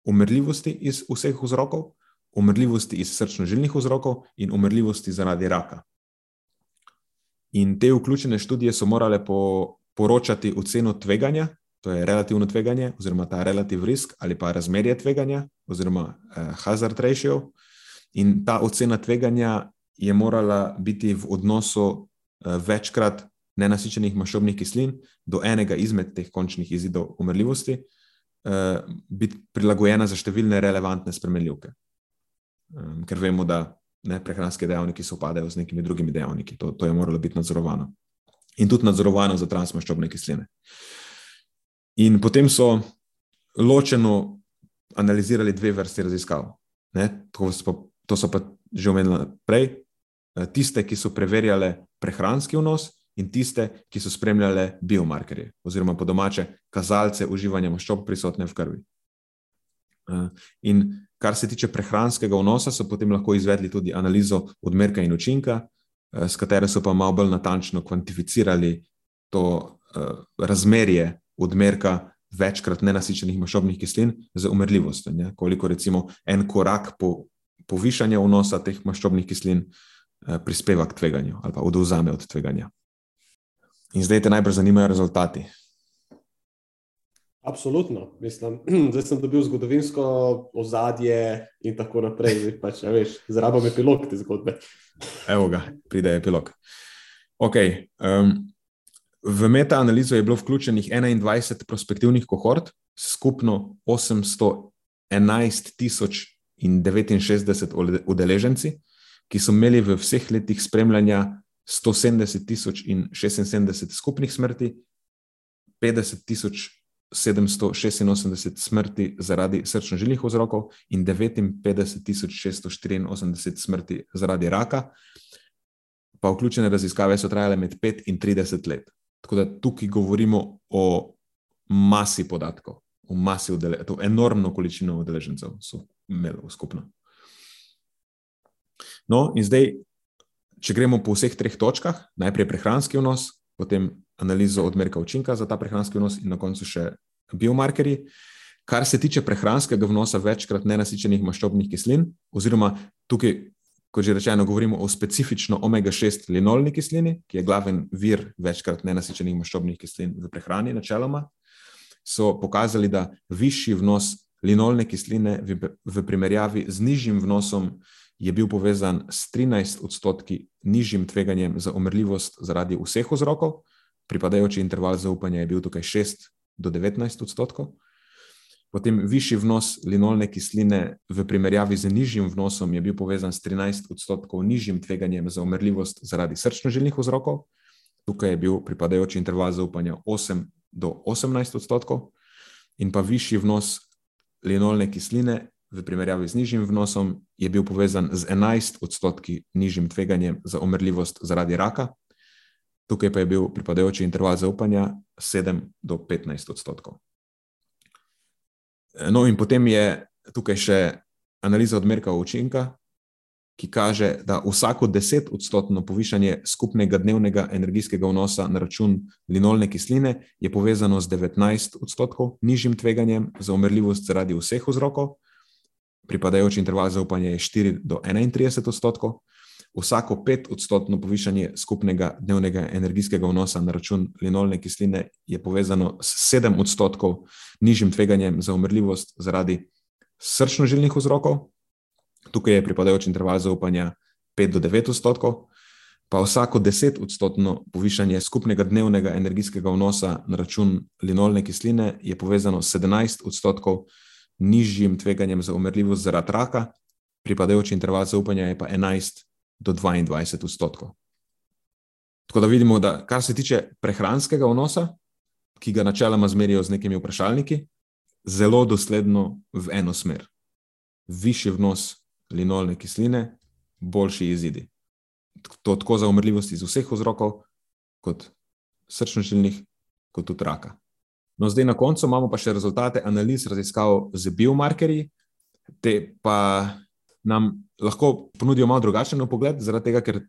umrljivosti iz vseh vzrokov, umrljivosti iz srčno-žilnih vzrokov in umrljivosti zaradi raka. In te vključene študije so morale po, poročati oceno tveganja, to je relativno tveganje, oziroma ta relativ risk ali pa razmerje tveganja, oziroma eh, hazard ratio. In ta ocena tveganja je morala biti v odnosu eh, večkrat nenasičenih maščobnih kislin do enega izmed teh končnih izidov umrljivosti, eh, biti prilagojena za številne relevantne spremenljivke. Eh, ker vemo, da ne, prehranske dejavniki se upadajo z nekimi drugimi dejavniki, to, to je moralo biti nadzorovano. In tudi nadzorovano za transmaščobne kisline. In potem so ločeno analizirali dve vrsti raziskav. Ne, to, so, to so pa že omenili prej. Eh, tiste, ki so preverjale prehranski vnos, in tiste, ki so spremljale biomarkerje, oziroma po domače kazalce uživanja maščob prisotne v krvi. Eh, in kar se tiče prehranskega vnosa, so potem lahko izvedli tudi analizo odmerka in učinka, eh, s katero so pa malo bolj natančno kvantificirali to razmerje odmerka večkrat nenasičenih maščobnih kislin z umrljivostjo. Ne? Koliko recimo en korak po povišanju vnosa teh maščobnih kislin eh, prispeva k tveganju ali pa oduzame od tveganja. In zdaj te najbolj zanimajo rezultati.
Absolutno. Mislim, (clears throat) zdaj sem dobil zgodovinsko ozadje in tako naprej. Zdaj pač, ja, veš, zrabam epilog te zgodbe. (laughs)
Evo ga, pride epilog. Okay, um, v metaanalizo je bilo vključenih 21 prospektivnih kohort, skupno 811.069 udeleženci, ki so imeli v vseh letih spremljanja 170.076 skupnih smrti, 50.786 smrti zaradi srčno-žilnih vzrokov in 59.684 smrti zaradi raka pa vključene raziskave so trajale med 5 in 30 let. Tako da tukaj govorimo o masi podatkov, o masi udeležencev, enormno količino udeležencev so imeli skupno. No, in zdaj, če gremo po vseh treh točkah, najprej prehranski vnos, potem analizo odmerka učinka za ta prehranski vnos in na koncu še biomarkerji. Kar se tiče prehranskega vnosa večkrat nenasičenih maščobnih kislin, oziroma tukaj kot že rečeno, govorimo o specifično omega-6 linolni kislini, ki je glaven vir večkrat nenasičenih maščobnih kislin v prehrani, načeloma, so pokazali, da višji vnos linolne kisline v primerjavi z nižjim vnosom je bil povezan s 13 odstotki nižjim tveganjem za umrljivost zaradi vseh vzrokov, pripadajoči interval zaupanja je bil tukaj 6 do 19 odstotkov. Potem višji vnos linolne kisline v primerjavi z nižjim vnosom je bil povezan s 13 odstotkov nižjim tveganjem za umrljivost zaradi srčno-žilnih vzrokov. Tukaj je bil pripadajoči interval zaupanja 8 do 18 odstotkov, in pa višji vnos linolne kisline v primerjavi z nižjim vnosom je bil povezan z 11 odstotki nižjim tveganjem za umrljivost zaradi raka. Tukaj pa je bil pripadajoči interval zaupanja 7 do 15 odstotkov. No, in potem je tukaj še analiza odmerka učinka, ki kaže, da vsako deset odstotno povišanje skupnega dnevnega energijskega vnosa na račun linolne kisline je povezano z 19 odstotkov nižjim tveganjem za umrljivost zaradi vseh vzrokov, pripadajoči interval zaupanja je 4 do 31 odstotkov. Vsako pet odstotno povišanje skupnega dnevnega energijskega vnosa na račun linolne kisline je povezano s sedem odstotkov nižjim tveganjem za umrljivost zaradi srčno-žilnih vzrokov. Tukaj je pripadajoč interval zaupanja 5 do 9 odstotkov, pa vsako 10 odstotno povišanje skupnega dnevnega energijskega vnosa na račun linolne kisline je povezano s 17 odstotkov nižjim tveganjem za umrljivost zaradi raka, pripadajoč interval zaupanja je pa 11 do 22 odstotkov. Tako da vidimo, da kar se tiče prehranskega vnosa, ki ga načeloma zmerijo z nekimi vprašalniki, zelo dosledno v eno smer. Višji vnos linolne kisline, boljši izidi. To tako za umrljivost iz vseh vzrokov, kot srčno-žilnih, kot tudi raka. No, zdaj na koncu imamo pa še rezultate analiz raziskav z biomarkerji, te pa nam lahko ponudijo malo drugačen pogled, zaradi tega, ker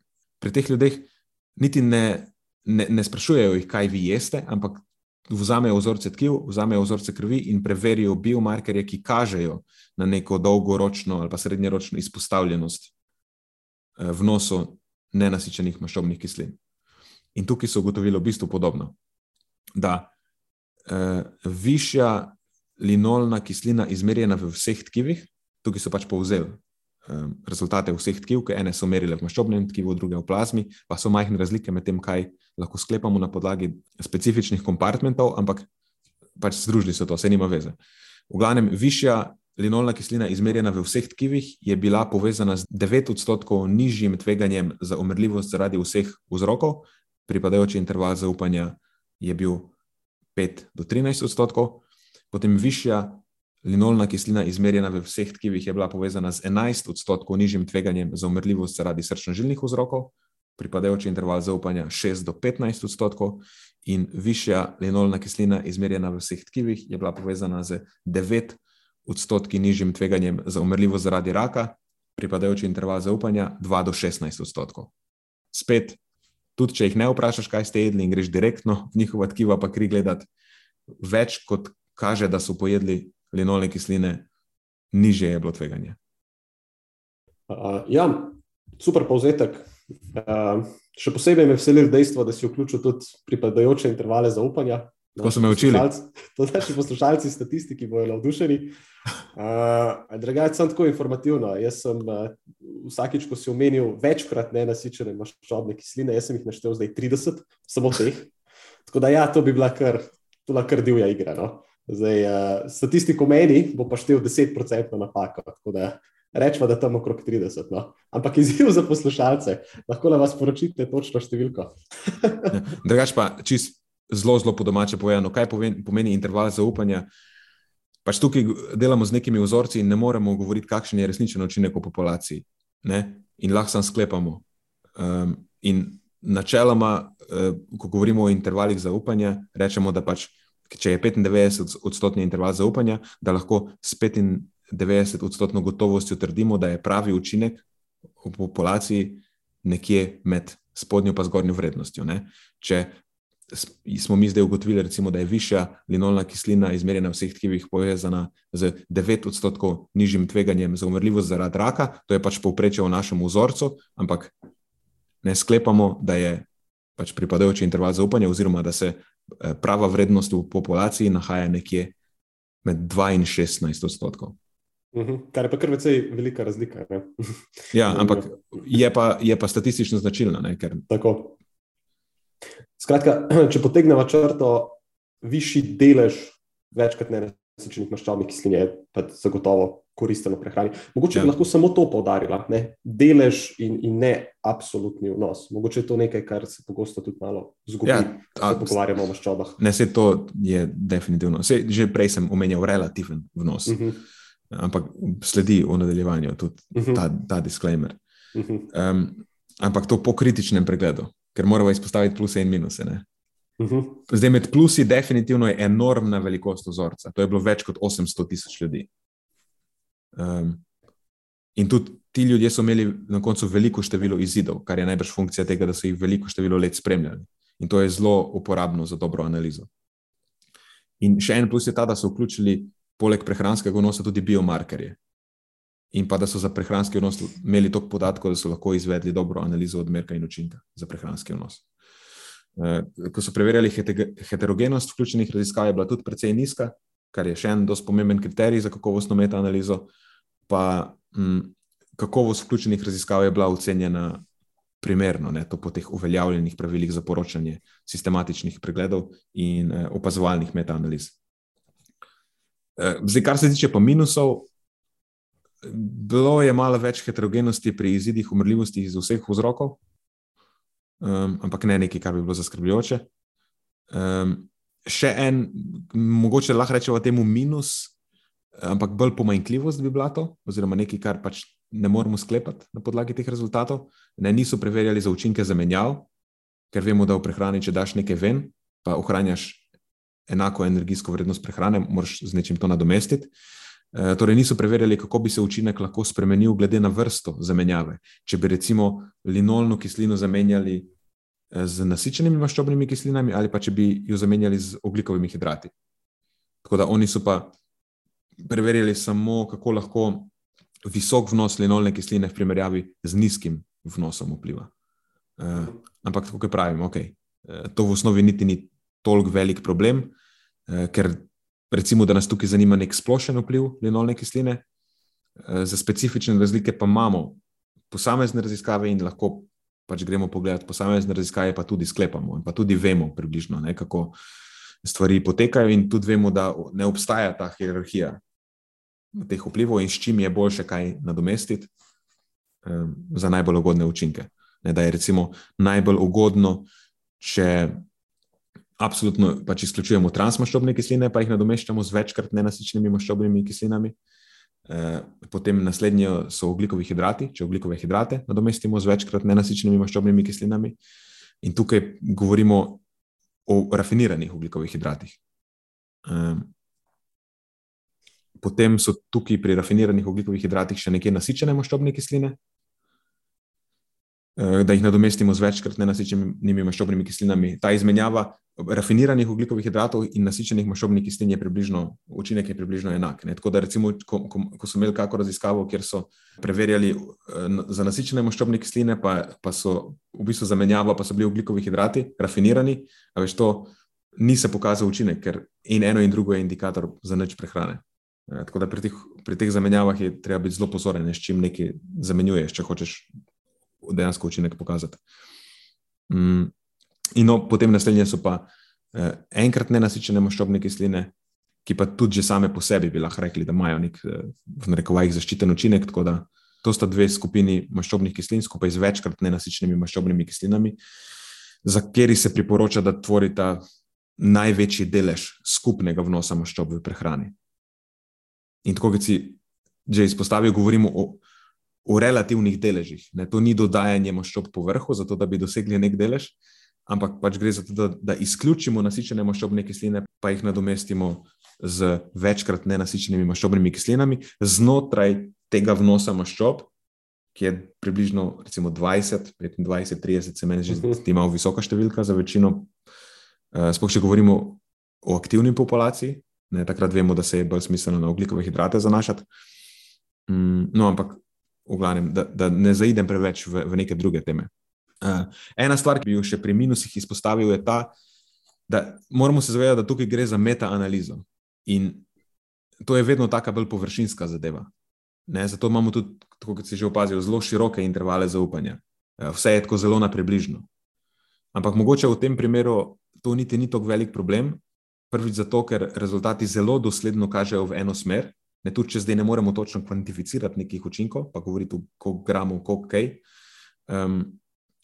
pri teh ljudeh niti ne, ne, ne sprašujejo, jih, kaj vi jeste, ampak vzamejo vzorce tkiv, vzamejo vzorce krvi in preverijo biomarkerje, ki kažejo na neko dolgoročno ali pa srednjeročno izpostavljenost eh, vnosu nenasičenih maščobnih kislin. In tukaj so ugotovili v bistvu podobno, da eh, višja linolna kislina, izmerjena v vseh tkivih, tukaj so pač povzeli eh, rezultate vseh tkiv, ki ene so merile v maščobnem tkivu, druge v plazmi, pa so majhne razlike med tem, kaj lahko sklepamo na podlagi specifičnih kompartmentov, ampak pač združili so to, vse nima veze. V glavnem, višja linolna kislina, izmerjena v vseh tkivih, je bila povezana z 9 odstotkov nižjim tveganjem za umrljivost zaradi vseh vzrokov, pripadajoči interval zaupanja je bil 5 do 13 odstotkov, potem višja linolna kislina, izmerjena v vseh tkivih, je bila povezana z 11 odstotkov nižjim tveganjem za umrljivost zaradi srčno-žilnih vzrokov, pripadajoči interval zaupanja 6 do 15 odstotkov, in višja linolna kislina, izmerjena v vseh tkivih, je bila povezana z 9 odstotki nižjim tveganjem za umrljivost zaradi raka, pripadajoči interval zaupanja 2 do 16 odstotkov. Spet, tudi če jih ne vprašaš, kaj ste jedli, in greš direktno v njihova tkiva, pa kri gledati, več kot kaže, da so pojedli linolne kisline, niže je bilo tveganje.
Uh, ja, super povzetek. Uh, še posebej me veseli dejstvo, da si vključil tudi pripadajoče intervale zaupanja.
Ko so me učili.
To znači, poslušalci statistiki bojo navdušeni. Uh, Drugače, sem tako informativno. Jaz sem uh, vsakič, ko si omenil večkrat nenasičene maščobne kisline, jaz sem jih naštel zdaj 30, samo teh. Tako da ja, to bi bila kar, kar divja igra. No? Zdaj, uh, statistiko meni bo pa štel 10% napako. Rečemo, da je tam okrog 30. No? Ampak izziv za poslušalce, lahko le vas poročite točno številko. (laughs)
Drugač pa, čist zelo, zelo po domače povedano, kaj pomeni interval zaupanja. Pač tukaj delamo z nekimi vzorci in ne moremo govoriti, kakšen je resničen učinek v populaciji. Ne? In lahko sam sklepamo. Um, in načeloma, uh, ko govorimo o intervalih zaupanja, rečemo, da pač če je 95 odstotni interval zaupanja, da lahko s 95 odstotno gotovostjo trdimo, da je pravi učinek v populaciji nekje med spodnjo in zgornjo vrednostjo. Ne? Če smo mi zdaj ugotovili, recimo, da je višja linolna kislina izmerjena v vseh tkivih povezana z 9 odstotkov nižjim tveganjem za umrljivost zaradi raka, to je pač povprečje v našem vzorcu, ampak ne sklepamo, da je pač pripadajoči interval zaupanja, oziroma da se Eh, prava vrednost v populaciji nahaja nekje med 2 in 16 odstotkov.
Uhum, kar je pa kar precej velika razlika.
ja, (laughs) ampak je pa, je pa statistično značilna. Ne, ker...
Skratka, (clears throat) če potegnemo črto, višji delež večkrat ne resničnih maščobnih kislin je zagotovo koristen v prehrani. Mogoče ja. bi lahko samo to poudarila, ne? delež in, in ne absolutni vnos. Mogoče je to nekaj, kar se pogosto tudi malo zgodi, ja, ko se pogovarjamo o maščobah.
Ne, se to je definitivno. Se, že prej sem omenjal relativen vnos, uh mhm. -huh. ampak sledi v nadaljevanju tudi uh mhm. -huh. ta, ta disclaimer. Uh -huh. um, ampak to po kritičnem pregledu, ker moramo izpostaviti pluse in minuse. Ne? Mhm. Zdaj, med plusi, definitivno je enormna velikost vzorca. To je bilo več kot 800 tisoč ljudi. Um, in tudi ti ljudje so imeli na koncu veliko število izidov, kar je najbrž funkcija tega, da so jih veliko število let spremljali. In to je zelo uporabno za dobro analizo. In še en plus je ta, da so vključili poleg prehranskega vnosa tudi biomarkerje. In pa da so za prehranski vnos imeli toliko podatkov, da so lahko izvedli dobro analizo odmerka in učinka za prehranski vnos. Uh, ko so preverjali heterogenost vključenih raziskav, je bila tudi precej nizka, kar je še en dosti pomemben kriterij za kakovostno metaanalizo. Pa m, mm, kakovost vključenih raziskav je bila ocenjena primerno, ne, to po teh uveljavljenih pravilih za poročanje sistematičnih pregledov in eh, opazovalnih metaanaliz. Eh, zdaj, kar se tiče pa minusov, bilo je malo več heterogenosti pri izidih umrljivosti iz vseh vzrokov, um, ampak ne nekaj, kar bi bilo zaskrbljujoče. Um, še en, mogoče lahko rečemo temu minus, ampak bolj pomanjkljivost bi bila to, oziroma nekaj, kar pač ne moremo sklepati na podlagi teh rezultatov. Ne, niso preverjali za učinke zamenjav, ker vemo, da v prehrani, če daš nekaj ven, pa ohranjaš enako energijsko vrednost prehrane, moraš z nečim to nadomestiti. E, torej, niso preverjali, kako bi se učinek lahko spremenil, glede na vrsto zamenjave. Če bi recimo linolno kislino zamenjali z nasičenimi maščobnimi kislinami, ali pa če bi jo zamenjali z oglikovimi hidrati. Tako da oni so pa preverjali samo, kako lahko visok vnos linolne kisline v primerjavi z nizkim vnosom vpliva. Uh, ampak, kako pravim, okay, uh, to v osnovi niti ni toliko velik problem, uh, ker recimo, da nas tukaj zanima nek splošen vpliv linolne kisline, uh, za specifične razlike pa imamo posamezne raziskave in lahko pač gremo pogledat posamezne raziskave, pa tudi sklepamo in pa tudi vemo približno, ne, kako stvari potekajo, in tudi vemo, da ne obstaja ta hierarhija teh vplivov in s čim je boljše kaj nadomestiti um, za najbolj ugodne učinke. Ne, da je recimo najbolj ugodno, če absolutno pač izključujemo transmaščobne kisline, pa jih nadomeščamo z večkrat nenasičenimi maščobnimi kislinami. Eh, potem naslednji so ogljikovi hidrati, če ogljikove hidrate nadomestimo z večkrat nenasičenimi maščobnimi kislinami. In tukaj govorimo o rafiniranih ogljikovih hidratih. Potem so tukaj pri rafiniranih ogljikovih hidratih še nekje nasičene maščobne kisline, eh, da jih nadomestimo z večkrat nenasičenimi maščobnimi kislinami. Ta izmenjava rafiniranih oglikovih hidratov in nasičenih maščobnih kislin je približno, učinek je približno enak. Ne? Tako da, recimo, ko, ko, ko so imeli kako raziskavo, kjer so preverjali uh, za nasičene maščobne kisline, pa, pa so v bistvu zamenjava, pa so bili oglikovi hidrati, rafinirani, a veš to. Ni se pokazal učinek, ker in eno in drugo je indikator za nič prehrane. E, tako da pri teh, pri teh zamenjavah je treba biti zelo pozoren, s čim nekaj zamenjuješ, če hočeš dejansko učinek pokazati. Mm. In no, potem naslednje so pa eh, enkrat nenasičene maščobne kisline, ki pa tudi same po sebi bi lahko rekli, da imajo nek eh, v narekovajih zaščiten učinek. Tako da to sta dve skupini maščobnih kislin, skupaj z večkrat nenasičenimi maščobnimi kislinami, za kateri se priporoča, da tvorita največji delež skupnega vnosa maščob v prehrani. In tako, kot si že izpostavil, govorimo o, o relativnih deležih. Ne? To ni dodajanje maščob po vrhu, zato da bi dosegli nek delež, ampak pač gre za to, da, da izključimo nasičene maščobne kisline, pa jih nadomestimo z večkrat nenasičenimi maščobnimi kislinami znotraj tega vnosa maščob, ki je približno recimo, 20, 25, 30, se meni zdi, da je malo visoka številka za večino. Uh, sploh če govorimo o aktivni populaciji, ne, takrat vemo, da se je bolj smiselno na oglikove hidrate zanašati. Mm, no, ampak v glavnem, da, da ne zaidem preveč v, v neke druge teme. Uh, ena stvar, ki bi jo še pri minusih izpostavil, je ta, da moramo se zavedati, da tukaj gre za metaanalizo. In to je vedno tako bolj površinska zadeva. Ne? Zato imamo tudi, kot si že opazil, zelo široke intervale zaupanja. Uh, vse je tako zelo na približno. Ampak mogoče v tem primeru to niti ni tako velik problem. Prvič zato, ker rezultati zelo dosledno kažejo v eno smer. Ne, tudi če zdaj ne moremo točno kvantificirati nekih učinkov, pa govoriti o koliko gramov, koliko kaj. Um,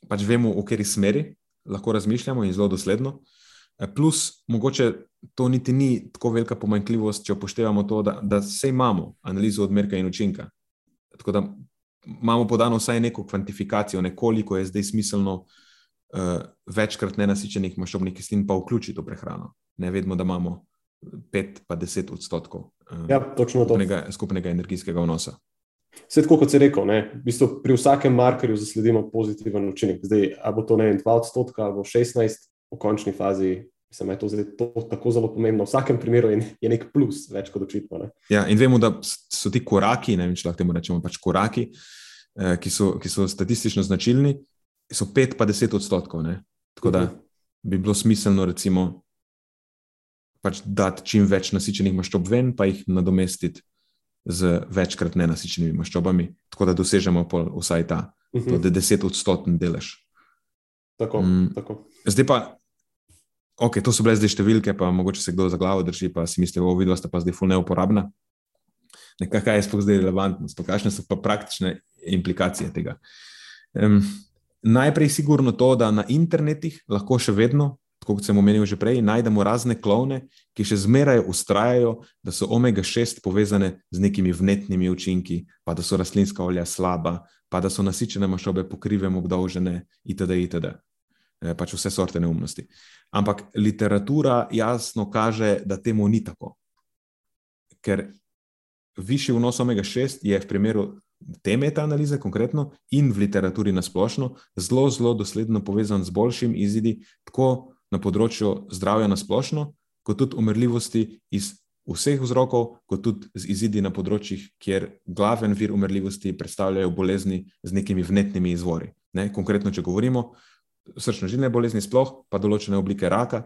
pač vemo, v kateri smeri lahko razmišljamo in zelo dosledno. Eh, plus, mogoče to niti ni tako velika pomanjkljivost, če upoštevamo to, da, da vse imamo analizo odmerka in učinka. Tako da imamo podano vsaj neko kvantifikacijo, nekoliko je zdaj smiselno uh, večkrat nenasičenih maščobnih kislin pa vključiti v prehrano. Ne vedno, da imamo 5 pa 10 odstotkov uh,
ja,
skupnega, skupnega energijskega vnosa.
Vse tako, kot se je rekel, v bistvu pri vsakem markerju zasledimo pozitiven učinek. Zdaj, ali bo to ne 2 odstotka ali 16 v končni fazi, mislim, da je to, to tako zelo pomembno. V vsakem primeru je, je nek plus, več kot očitno. Ne?
Ja, in vemo, da so ti koraki, ne vem, če lahko temu rečemo, pač koraki, eh, ki, so, ki so statistično značilni, so 5 pa 10 odstotkov. Ne? Tako da mhm. bi bilo smiselno, recimo, pač dati čim več nasičenih maščob ven, pa jih nadomestiti z večkrat nenasičenimi maščobami, tako da dosežemo vsaj ta uh mhm. -huh. desetodstotni delež.
Tako, mm. tako.
Zdaj pa, ok, to so bile zdaj številke, pa mogoče se kdo za glavo drži, pa si misli, da vidva sta pa zdaj ful neuporabna. Nekaj, kaj je sploh zdaj relevantno, kakšne so pa praktične implikacije tega. Um, najprej, sigurno to, da na internetih lahko še vedno kot sem omenil že prej, najdemo razne klovne, ki še zmeraj ustrajajo, da so omega-6 povezane z nekimi vnetnimi učinki, pa da so rastlinska olja slaba, pa da so nasičene maščobe pokrivem obdolžene, itd. itd. E, pač vse sorte neumnosti. Ampak literatura jasno kaže, da temu ni tako. Ker višji vnos omega-6 je v primeru te metaanalize, konkretno in v literaturi na splošno, zelo, zelo dosledno povezan z boljšim izidi, tako na področju zdravja na splošno, kot tudi umrljivosti iz vseh vzrokov, kot tudi z izidi na področjih, kjer glaven vir umrljivosti predstavljajo bolezni z nekimi vnetnimi izvori. Ne? Konkretno, če govorimo o srčno-žilne bolezni, sploh pa določene oblike raka,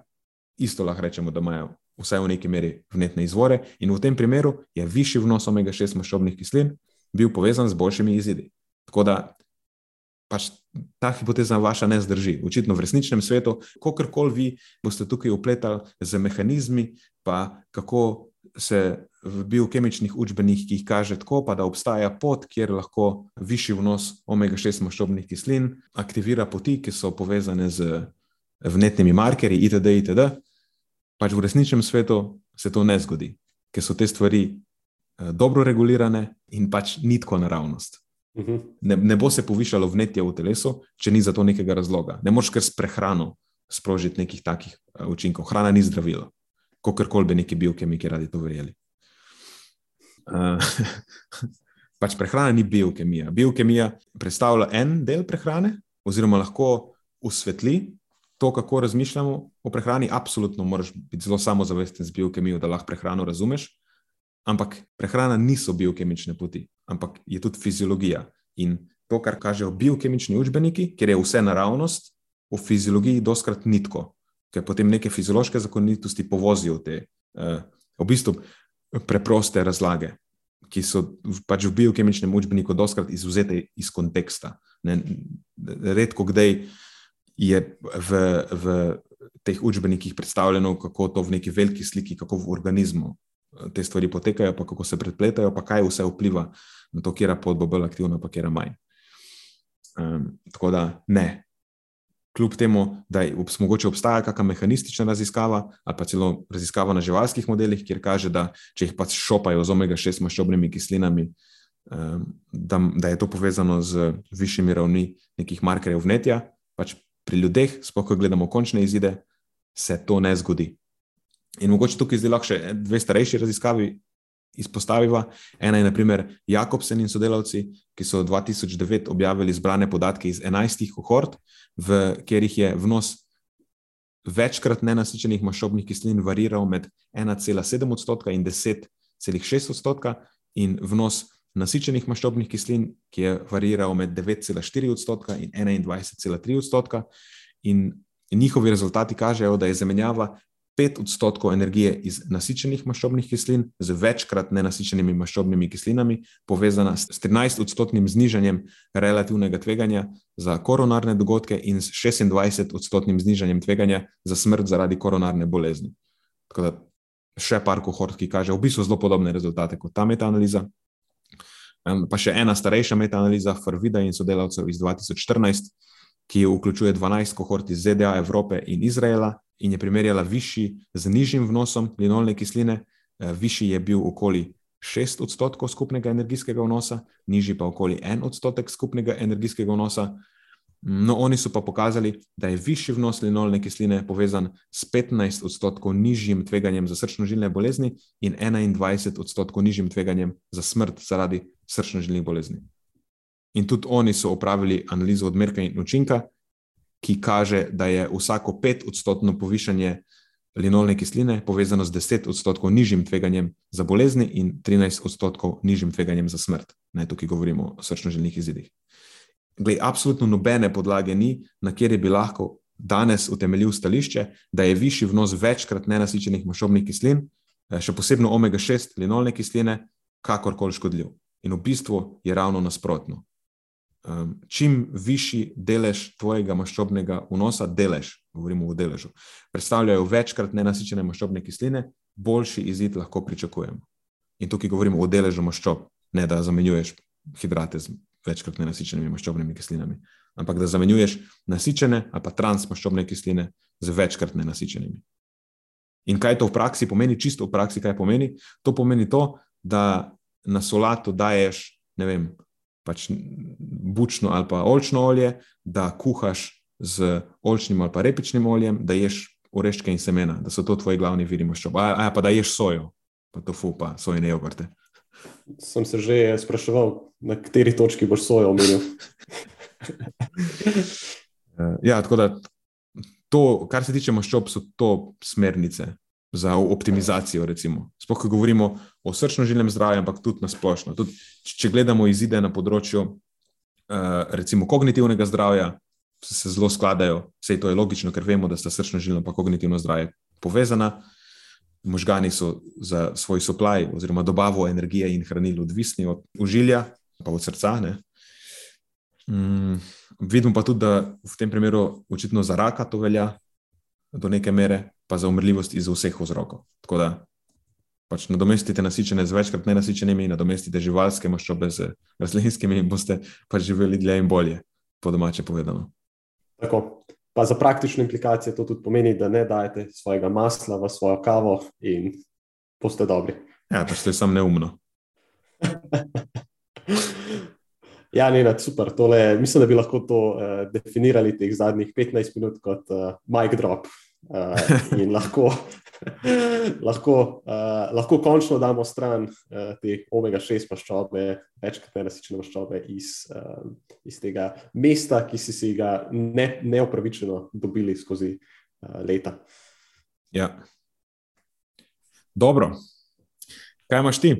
isto lahko rečemo, da imajo vsaj v neki meri vnetne izvore, in v tem primeru je višji vnos omega-6 maščobnih kislin bil povezan z boljšimi izidi. Tako da pač ta hipoteza vaša ne zdrži. Očitno v resničnem svetu, kakorkoli vi boste tukaj upletali z mehanizmi, pa kako se v biokemičnih učbenikih kaže tako, pa da obstaja pot, kjer lahko višji vnos omega-6 maščobnih kislin aktivira poti, ki so povezane z vnetnimi markerji, itd. itd. Pač v resničnem svetu se to ne zgodi, ker so te stvari eh, dobro regulirane in pač nitko naravnost. Mhm. Ne, ne bo se povišalo vnetje v telesu, če ni za to nekega razloga. Ne moreš kar s prehrano sprožiti nekih takih uh, učinkov. Hrana ni zdravilo, kot koli bi neki biokemiki radi to verjeli. Uh, (laughs) pač prehrana ni biokemija. Biokemija predstavlja en del prehrane, oziroma lahko usvetli to, kako razmišljamo o prehrani, absolutno moraš biti zelo samozavesten z biokemijo, da lahko prehrano razumeš. Ampak prehrana niso biokemične poti, ampak je tudi fiziologija. In to, kar kažejo biokemični učbeniki, ker je vse naravnost, v fiziologiji doskrat nitko, ker potem neke fiziološke zakonitosti povozijo te uh, v bistvu preproste razlage, ki so pač v biokemičnem učbeniku doskrat izuzete iz konteksta. Ne, redko kdaj je v, v teh učbenikih predstavljeno, kako to v neki veliki sliki, kako v organizmu te stvari potekajo, pa kako se prepletajo, pa kaj vse vpliva na to, je pot bo bolj aktivna, pa je manj. Um, tako da ne. Kljub temu, da je mogoče obstaja kakšna mehanistična raziskava ali pa celo raziskava na živalskih modelih, kjer kaže, da če jih pač šopajo z omega-6 maščobnimi kislinami, um, da, da je to povezano z višjimi ravni nekih markerjev vnetja, pač pri ljudeh, sploh ko gledamo končne izide, se to ne zgodi. In mogoče tukaj zdaj lahko še dve starejši raziskavi izpostaviva. Ena je, naprimer, Jakobsen in sodelavci, ki so 2009 objavili zbrane podatke iz 11 kohort, v katerih je vnos večkrat nenasičenih maščobnih kislin variral med 1,7 odstotka in 10,6 odstotka, in vnos nasičenih maščobnih kislin, ki je variral med 9,4 odstotka in 21,3 odstotka. In njihovi rezultati kažejo, da je zamenjava 5 odstotkov energije iz nasičenih maščobnih kislin z večkrat nenasičenimi maščobnimi kislinami, povezana s 13 odstotnim znižanjem relativnega tveganja za koronarne dogodke in s 26 odstotnim znižanjem tveganja za smrt zaradi koronarne bolezni. Tako da še par kohort, ki kaže v bistvu zelo podobne rezultate kot ta metaanaliza. Pa še ena starejša metaanaliza, Farvida in sodelavcev iz 2014, ki vključuje 12 kohort iz ZDA, Evrope in Izraela in je primerjala višji z nižjim vnosom linolne kisline. Eh, višji je bil okoli 6 odstotkov skupnega energijskega vnosa, nižji pa okoli 1 odstotek skupnega energijskega vnosa. No, oni so pa pokazali, da je višji vnos linolne kisline povezan s 15 odstotkov nižjim tveganjem za srčno-žilne bolezni in 21 odstotkov nižjim tveganjem za smrt zaradi srčno-žilnih bolezni. In tudi oni so opravili analizo odmerka in učinka, ki kaže, da je vsako pet odstotno povišanje linolne kisline povezano z deset odstotkov nižjim tveganjem za bolezni in 13 odstotkov nižjim tveganjem za smrt. Ne, tukaj govorimo o srčno-žilnih izidih. Glej, absolutno nobene podlage ni, na kjer bi lahko danes utemeljil stališče, da je višji vnos večkrat nenasičenih maščobnih kislin, eh, še posebej omega-6 linolne kisline, kakorkoli škodljiv. In v bistvu je ravno nasprotno um, čim višji delež tvojega maščobnega vnosa, delež, govorimo o deležu, predstavljajo večkrat nenasičene maščobne kisline, boljši izid lahko pričakujemo. In tukaj govorimo o deležu maščob, ne da zamenjuješ hidrate z večkrat nenasičenimi maščobnimi kislinami, ampak da zamenjuješ nasičene ali pa transmaščobne kisline z večkrat nenasičenimi. In kaj to v praksi pomeni, čisto v praksi, kaj pomeni? To pomeni to, da na solato daješ, ne vem, pač bučno ali pa olčno olje, da kuhaš z olčnim ali pa repičnim oljem, da ješ oreščke in semena, da so to tvoji glavni viri maščob. A, a pa da ješ sojo, pa tofu, pa sojene jogurte.
Sem se že spraševal, na kateri točki boš sojo omenil. (laughs)
ja, tako da to, kar se tiče maščob, so to smernice za optimizacijo. Sploh, ko govorimo o srčno-žilnem zdravju, ampak tudi na splošno. Tudi, če gledamo izide na področju uh, recimo, kognitivnega zdravja, se zelo skladajo. Vse to je logično, ker vemo, da sta srčno-žilno in kognitivno zdravje povezana. Možgani so za svoj supply oziroma dobavo energije in hranil odvisni od užilja, pa od srca. Mm, vidimo pa tudi, da v tem primeru očitno za raka to velja do neke mere, pa za umrljivost iz vseh vzrokov. Tako da pač nadomestite nasičene z večkrat nenasičenimi, nadomestite živalske maščobe z rastlinskimi in boste pač živeli dlje in bolje, po domače povedano.
Tako. Pa za praktične implikacije to tudi pomeni, da ne dajete svojega masla v svojo kavo in boste dobri.
Ja, pač to je samo neumno.
ja, ne, super. Tole, mislim, da bi lahko to uh, definirali teh zadnjih 15 minut kot uh, mic drop. Uh, in lahko, (laughs) lahko uh, lahko končno damo stran uh, te omega-6 maščobe, večkrat ne nasičene maščobe iz, uh, iz tega mesta, ki si, si ga ne, neopravičeno dobili skozi uh, leta.
Ja. Dobro. Kaj imaš ti?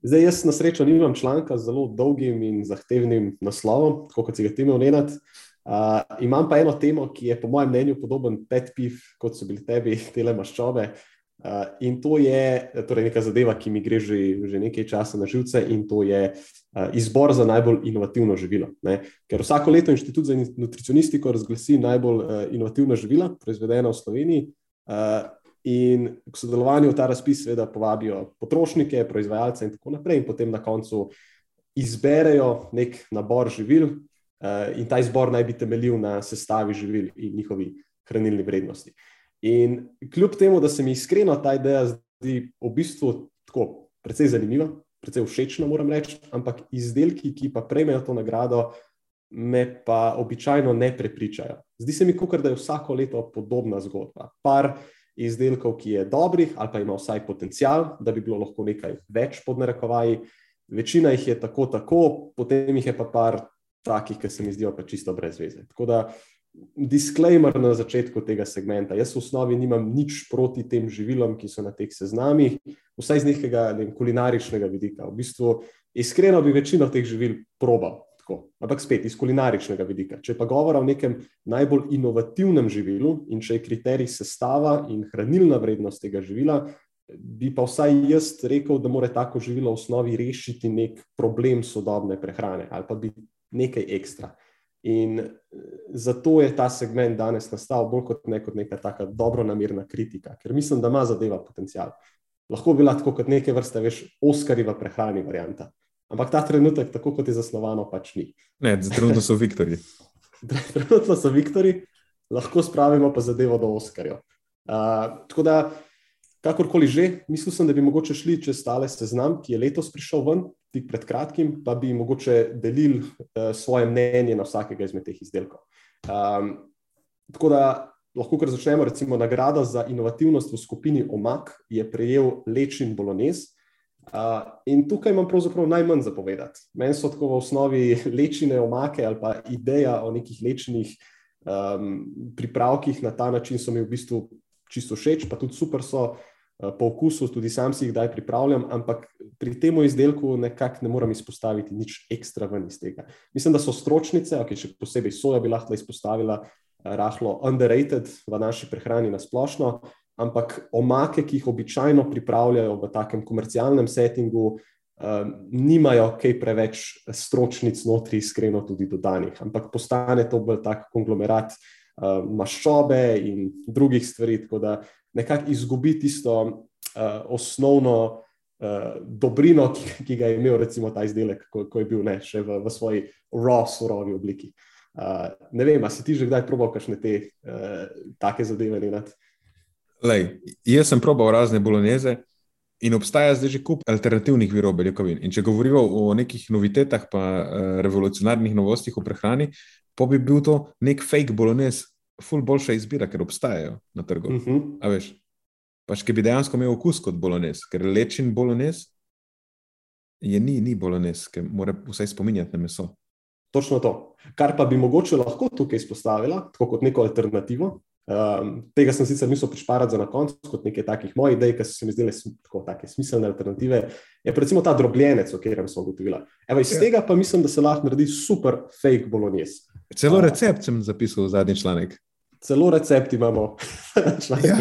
Zdaj, jaz na srečo nimam članka z zelo dolgim in zahtevnim naslovom, kot si ga ti imel nenad. Uh, imam pa eno temo, ki je po mojem mnenju podoben pet piv, kot so bili tebi, (laughs) tele maščobe. Uh, in to je torej neka zadeva, ki mi gre že, že nekaj časa na živce, in to je uh, izbor za najbolj inovativno živilo. Ne? Ker vsako leto Inštitut za nutricionistiko razglasi najbolj uh, inovativna živila, proizvedena v Sloveniji. Uh, In k sodelovanju v ta razpis, seveda, povabijo potrošnike, proizvajalce in tako naprej, in potem na koncu izberejo nek nabor živil, uh, in ta izbor naj bi temeljil na sestavi živil in njihovi hranilni vrednosti. In kljub temu, da se mi iskreno ta ideja zdi v bistvu tako precej zanimiva, precej všečna, moram reči, ampak izdelki, ki pa prejmejo to nagrado, me pa običajno ne prepričajo. Zdi se mi, kot da je vsako leto podobna zgodba. Par izdelkov, ki je dobrih, ali pa ima vsaj potencial, da bi bilo lahko nekaj več pod narekovaji. Večina jih je tako, tako, potem jih je pa par takih, ki se mi zdijo pa čisto brez veze. Tako da, disclaimer na začetku tega segmenta. Jaz v osnovi nimam nič proti tem živilom, ki so na teh seznamih, vsaj z nekega ne, kulinaričnega vidika. V bistvu, iskreno bi večino teh živil probal, tako. Ampak spet iz kulinaričnega vidika. Če pa govora o nekem najbolj inovativnem živilu in če je kriterij sestava in hranilna vrednost tega živila, bi pa vsaj jaz rekel, da mora tako živilo v osnovi rešiti nek problem sodobne prehrane ali pa biti nekaj ekstra. In eh, zato je ta segment danes nastal bolj kot, ne, kot neka taka dobro namirna kritika, ker mislim, da ima zadeva potencial. Lahko bi bila tako kot neke vrste, veš, Oskarjeva prehrani varianta. Ampak ta trenutek, tako kot je zasnovano, pač ni.
Ne, trenutno so Viktori. (laughs)
trenutno so Viktori, lahko spravimo pa zadevo do Oskarja. Uh, tako da, kakorkoli že, mislil sem, da bi mogoče šli čez tale seznam, ki je letos prišel ven, tik pred kratkim, pa bi mogoče delili uh, svoje mnenje na vsakega izmed teh izdelkov. Um, tako da, lahko kar začnemo, recimo, nagrada za inovativnost v skupini OMAK je prejel Lečin Bolognese. Uh, in tukaj imam pravzaprav najmanj zapovedati. Meni so tako v osnovi lečene omake ali pa ideja o nekih lečenih um, pripravkih na ta način so mi v bistvu čisto všeč, pa tudi super so uh, po okusu, tudi sam si jih daj pripravljam, ampak pri tem izdelku nekako ne moram izpostaviti nič ekstra ven iz tega. Mislim, da so stročnice, ok, še posebej soja bi lahko izpostavila, uh, rahlo underrated v naši prehrani na splošno ampak omake, ki jih običajno pripravljajo v takem komercialnem settingu, um, nimajo kaj preveč stročnic notri, iskreno tudi dodanih, ampak postane to bolj tak konglomerat uh, maščobe in drugih stvari, tako da nekako izgubi tisto uh, osnovno uh, dobrino, ki, ki ga je imel recimo ta izdelek, ko, ko je bil ne, še v, v svoji raw, surovi obliki. Uh, ne vem, ali si ti že kdaj probal kakšne te uh, take zadeve? Ne,
Lej, jaz sem probal razne boloneze in obstaja zdaj že kup alternativnih virov beljakovin. In če govorimo o nekih novitetah, pa uh, revolucionarnih novostih v prehrani, pa bi bil to nek fake bolonez, ful boljša izbira, ker obstajajo na trgu. Uh -huh. A veš, pač, ki bi dejansko imel okus kot bolonez, ker lečen bolonez je ni, ni bolonez, ki mora vsaj spominjati na meso.
Točno to. Kar pa bi mogoče lahko tukaj izpostavila, tako kot neko alternativo, Um, tega sem sicer mislil prišparati za na koncu, kot nekaj takih mojih idej, ki so se mi zdele tako smiselne alternative. Je recimo ta drobljenec, o katerem sem ugotovila. Evo, iz ja. tega pa mislim, da se lahko naredi super fake bolognese.
Celo recept sem zapisal v zadnji članek.
Celo recept imamo. (laughs)
ja.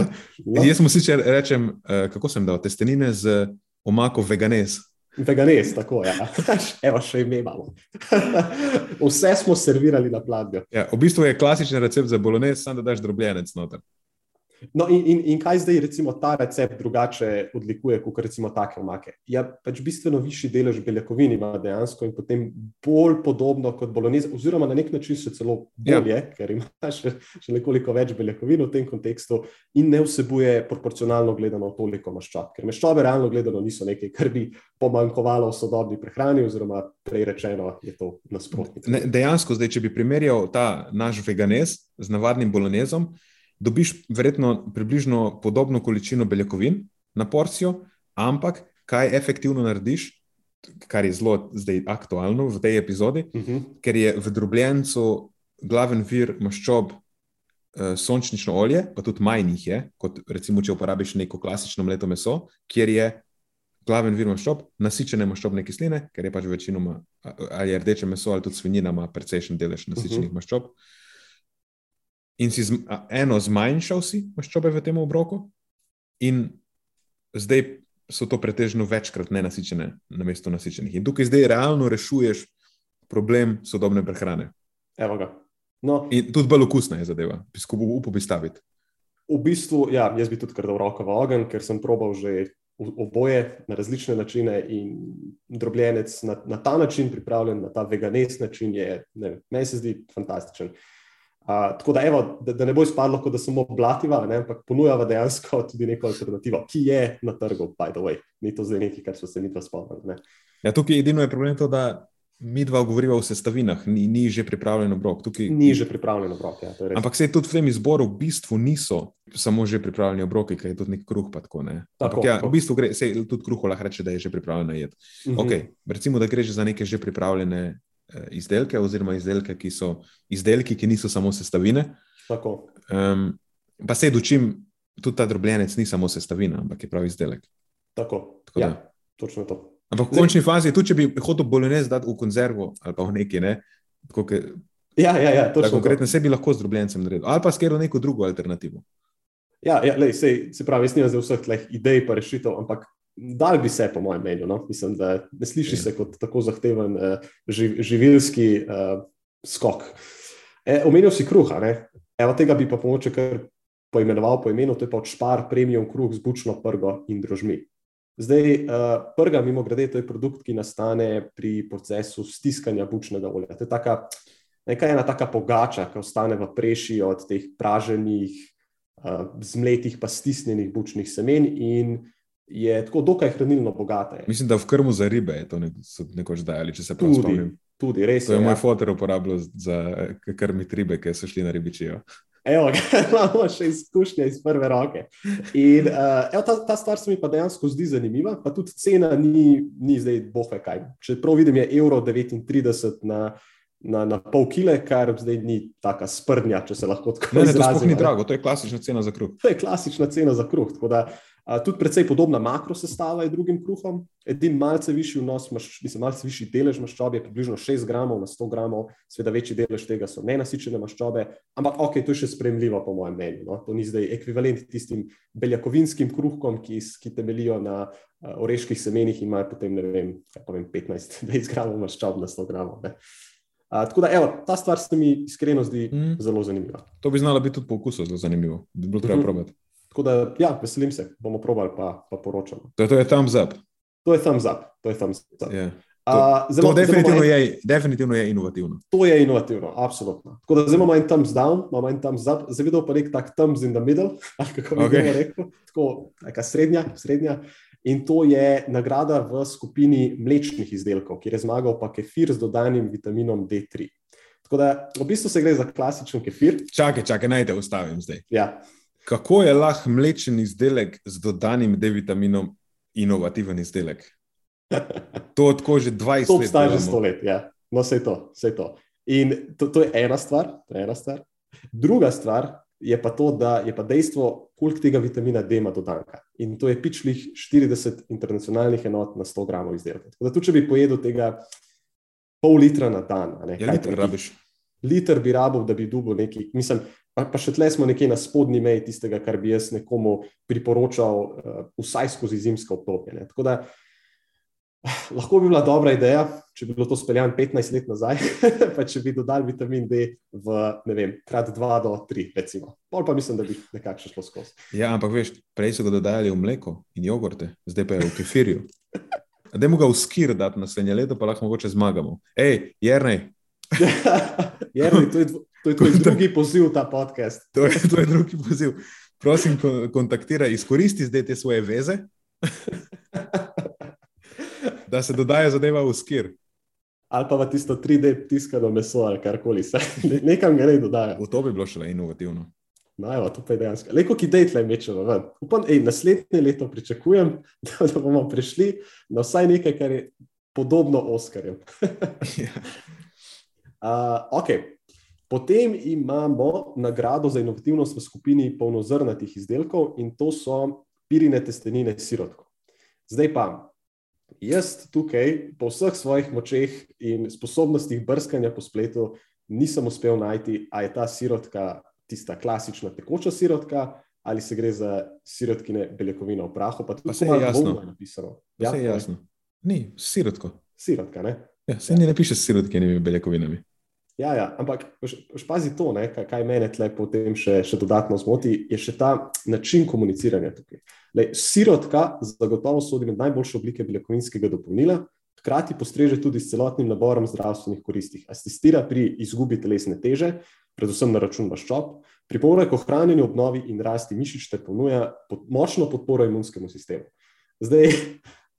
no. Jaz mu sicer rečem, uh, kako sem dal testenine z omako veganes.
Veganes, tako je. Ja. (laughs) Evo, še ime imamo. (laughs) Vse smo servirali na pladnju.
Ja, v bistvu je klasičen recept za bolognese, samo da daš drobljenec noter.
No, in, in, in kaj zdaj, recimo, ta recept drugače odlikuje kot recimo take omake? Ja, pač bistveno višji delež beljakovin ima dejansko in potem bolj podobno kot bolognese, oziroma na nek način še celo bolje, ja. ker ima (laughs) še, še nekoliko več beljakovin v tem kontekstu in ne vsebuje proporcionalno gledano toliko maščob. Ker maščobe realno gledano niso nekaj, kar bi pomankovalo v sodobni prehrani, oziroma prej rečeno je to nasprotno.
Dejansko, zdaj, če bi primerjal ta naš veganes z navadnim bolognezom, dobiš verjetno približno podobno količino beljakovin na porcijo, ampak kaj efektivno narediš, kar je zelo zdaj aktualno v tej epizodi,
Uh -huh.
ker je v drobljencu glaven vir maščob uh, sončnično olje, pa tudi manj jih je, kot recimo, če uporabiš neko klasično mleto meso, kjer je glaven vir maščob, nasičene maščobne kisline, ker je pač večinoma ali je rdeče meso ali tudi svinjina ima precejšen delež nasičenih uh -huh. maščob. In si a, eno zmanjšal si maščobe v tem obroku, in zdaj so to pretežno večkrat nenasičene, namesto nasičenih. In tukaj zdaj realno rešuješ problem sodobne prehrane.
Evo ga. No,
In tudi bolj okusna je zadeva, upam bi staviti.
v bistvu, ja, jaz bi tudi kar dal roko v ogenj, ker sem probal že oboje na različne načine in drobljenec na, na ta način pripravljen, na ta veganes način je, ne vem, meni se zdi fantastičen. Uh, tako da, evo, da, da ne bo izpadlo, da samo blativa, ne, ampak ponujava dejansko tudi neko alternativo, ki je na trgu, by the way. Ni to zdaj nekaj, kar so se mi dva spomnili. ne.
Ja, tukaj edino je problem to, da mi dva govoriva o sestavinah, ni, ni že pripravljen obrok. Tukaj,
Ni že pripravljeno, brok, ja.
Ampak se tudi v tem izboru v bistvu niso samo že pripravljeni obroki, ker je tudi nek kruh. Pa tako, ne?
Tako,
Ampak ja,
tako.
v bistvu gre, se tudi kruh lahko reče, da je že pripravljena jed.
Mhm.
Okay, recimo, da gre že za neke že pripravljene izdelke, oziroma izdelke, ki so izdelki, ki niso samo sestavine.
Tako.
Um, pa se dočim, tudi ta drobljenec ni samo sestavina, ampak je pravi izdelek.
Tako.
Tako
Ja,
da.
točno to.
Ampak v končni fazi, tudi če bi hotel bolonez dati v konzervo ali pa v neki, ne, tako ke,
Ja, ja, ja točno. to.
konkretno se bi lahko z drobljencem naredil, ali pa skero neko drugo alternativo.
Ja, ja lej, sej, se pravi, jaz nimam zdaj vseh teh idej pa rešitev, ampak dal bi se, po mojem mnenju. No? Mislim, da ne sliši
Ja.
se kot tako zahteven uh, živ, živilski uh, skok. E, omenil si kruha, ne? Evo, tega bi pa pomoče kar poimenoval po imenu, to je pa odšpar premium kruh z bučno prgo in drožmi. Zdaj, uh, prga, mimo grede, to je produkt, ki nastane pri procesu stiskanja bučnega olja. To je taka, neka ena taka pogača, ki ostane v preši od teh praženih, zmletih, pa stisnjenih bučnih semen in je tako dokaj hranilno bogata. Je.
Mislim, da v krmu za ribe je to nek, so nekoč dajali, če se prav
Tudi,
spomnim.
tudi res
To je
ja.
moj fotor uporabljal za eh, krmiti ribe, ki so šli na ribičijo.
Evo, (laughs) imamo še izkušnje iz prve roke. In, uh, evo, ta, ta stvar se mi pa dejansko zdi zanimiva, pa tudi cena ni, ni zdaj bohve kaj. Če prav vidim, je evro 39 na, na, na pol kile, kar zdaj ni taka sprdnja, če se lahko tako
Ne, ne, to sploh ni drago, to je klasična cena za kruh.
To je klasična cena za kruh. Tako da a, tudi precej podobna makrosestava je drugim kruhom. Edin malce višji vnos, maš, mislim, malce višji delež maščobe je približno 6 gramov na 100 gramov, seveda večji delež tega so nenasičene maščobe, ampak ok, to je še spremljivo po mojem mnenju. No? To ni zdaj ekvivalent tistim beljakovinskim kruhkom, ki, ki temelijo na a, oreških semenih in imajo potem, ne vem, vem, 15-20 (laughs) gramov maščob na 100 gramov. Ne? A, tako da, evo, ta stvar se mi iskreno zdi
Mm.
zelo zanimiva.
To bi znalo biti tudi po okusu zelo zanimivo. Bi bilo treba
Mhm.
probati.
Tako da, ja, veselim se, bomo probali, pa, pa poročamo.
To to je thumbs up.
To je thumbs up. To je, thumbs up.
Yeah.
A,
To,
zdaj
to
imamo- zdaj
definitivno,
en-
je, definitivno je inovativno.
to je inovativno, absolutno. Tako da zdaj imamo en thumbs down, imamo en thumbs up, zdaj videl pa nek tak thumbs in the middle, (laughs) kako bi okay. rekel, tako neka srednja, srednja. In to je nagrada v skupini mlečnih izdelkov, kjer je zmagal pa kefir z dodanim vitaminom D3. Tako da v bistvu se gre za klasičen kefir.
Čakaj, čakaj, naj te ustavim zdaj.
Ja,
Kako je lahko mlečen izdelek z dodanim D-vitaminom inovativen izdelek? (laughs) To tako že 20
To
let.
obstaja že
delamo.
sto let, ja. No, vse to, vse to. In to, to je ena stvar, to je ena stvar. Druga stvar je pa to, da je pa dejstvo, koliko tega vitamina D ima dodanka. In to je pičlih 40 internacionalnih enot na 100 gramov izdelka. Tako da tudi, če bi pojedel tega pol litra na dan, ne,
Ja,
kaj
liter rabiš.
liter bi rabil, da bi dubil neki, mislim, pa, pa še tle smo nekje na spodnji meji tistega, kar bi jaz nekomu priporočal, uh, vsaj skozi zimsko obdobje. Ne. Tako da ah, lahko bi bila dobra ideja, če bi bilo to speljano 15 let nazaj, (laughs) pa če bi dodali vitamin D v, ne vem, krat 2 do 3, recimo. Pol pa mislim, da bi nekako šlo skozi.
Ja, ampak veš, prej so ga dodajali v mleko in jogurte, zdaj pa je v kefirju. Dajmo ga v skir dati naslednje leto, pa lahko mogoče zmagamo. Hej, Jrnej, (laughs)
Jernej, to je, dvo- to je tvoj drugi poziv ta podcast.
to je, to je drugi poziv. Prosim, kon- kontaktiraj, izkoristi zdaj te svoje veze, (laughs) da se dodaja zadeva v skir.
Ali pa v tisto 3D tiskano meso ali karkoli se. Ne- Nekam ga ne dodaja.
V to bi bilo šele inovativno.
No, evo, to pa je dejansko. Le, kako idej tle mečemo ven. Upam, ej, naslednje leto pričakujem, da, (laughs) da bomo prišli na vsaj nekaj, kar je podobno Oskarju. (laughs) uh, ok. Potem imamo nagrado za inovativnost v skupini polnozrnatih izdelkov in to so pirine testenine sirotko. Zdaj pa, jaz tukaj po vseh svojih močeh in sposobnostih brskanja po spletu nisem uspel najti, ali je ta sirotka tista klasična tekoča sirotka, ali se gre za sirotkine beljakovine v prahu. Pa
tudi to je jasno.
Napisano.
Ja, je jasno. Ni, sirotko.
Sirotka, ne?
Ja, se ja. ni napiše s sirotkinimi beljakovinami.
Ja, ja, ampak špazi to, ne, kaj, kaj mene tle potem še, še dodatno zmoti, je še ta način komuniciranja tukaj. Lej, sirotka zagotovo sodi med najboljše oblike beljakovinskega dopolnila, hkrati postreže tudi s celotnim naborom zdravstvenih koristi. Asistira pri izgubi telesne teže, predvsem na račun maščob, pripomore k ohranjanju, obnovi in rasti mišic ter ponuja pod, močno podporo imunskemu sistemu. Zdaj,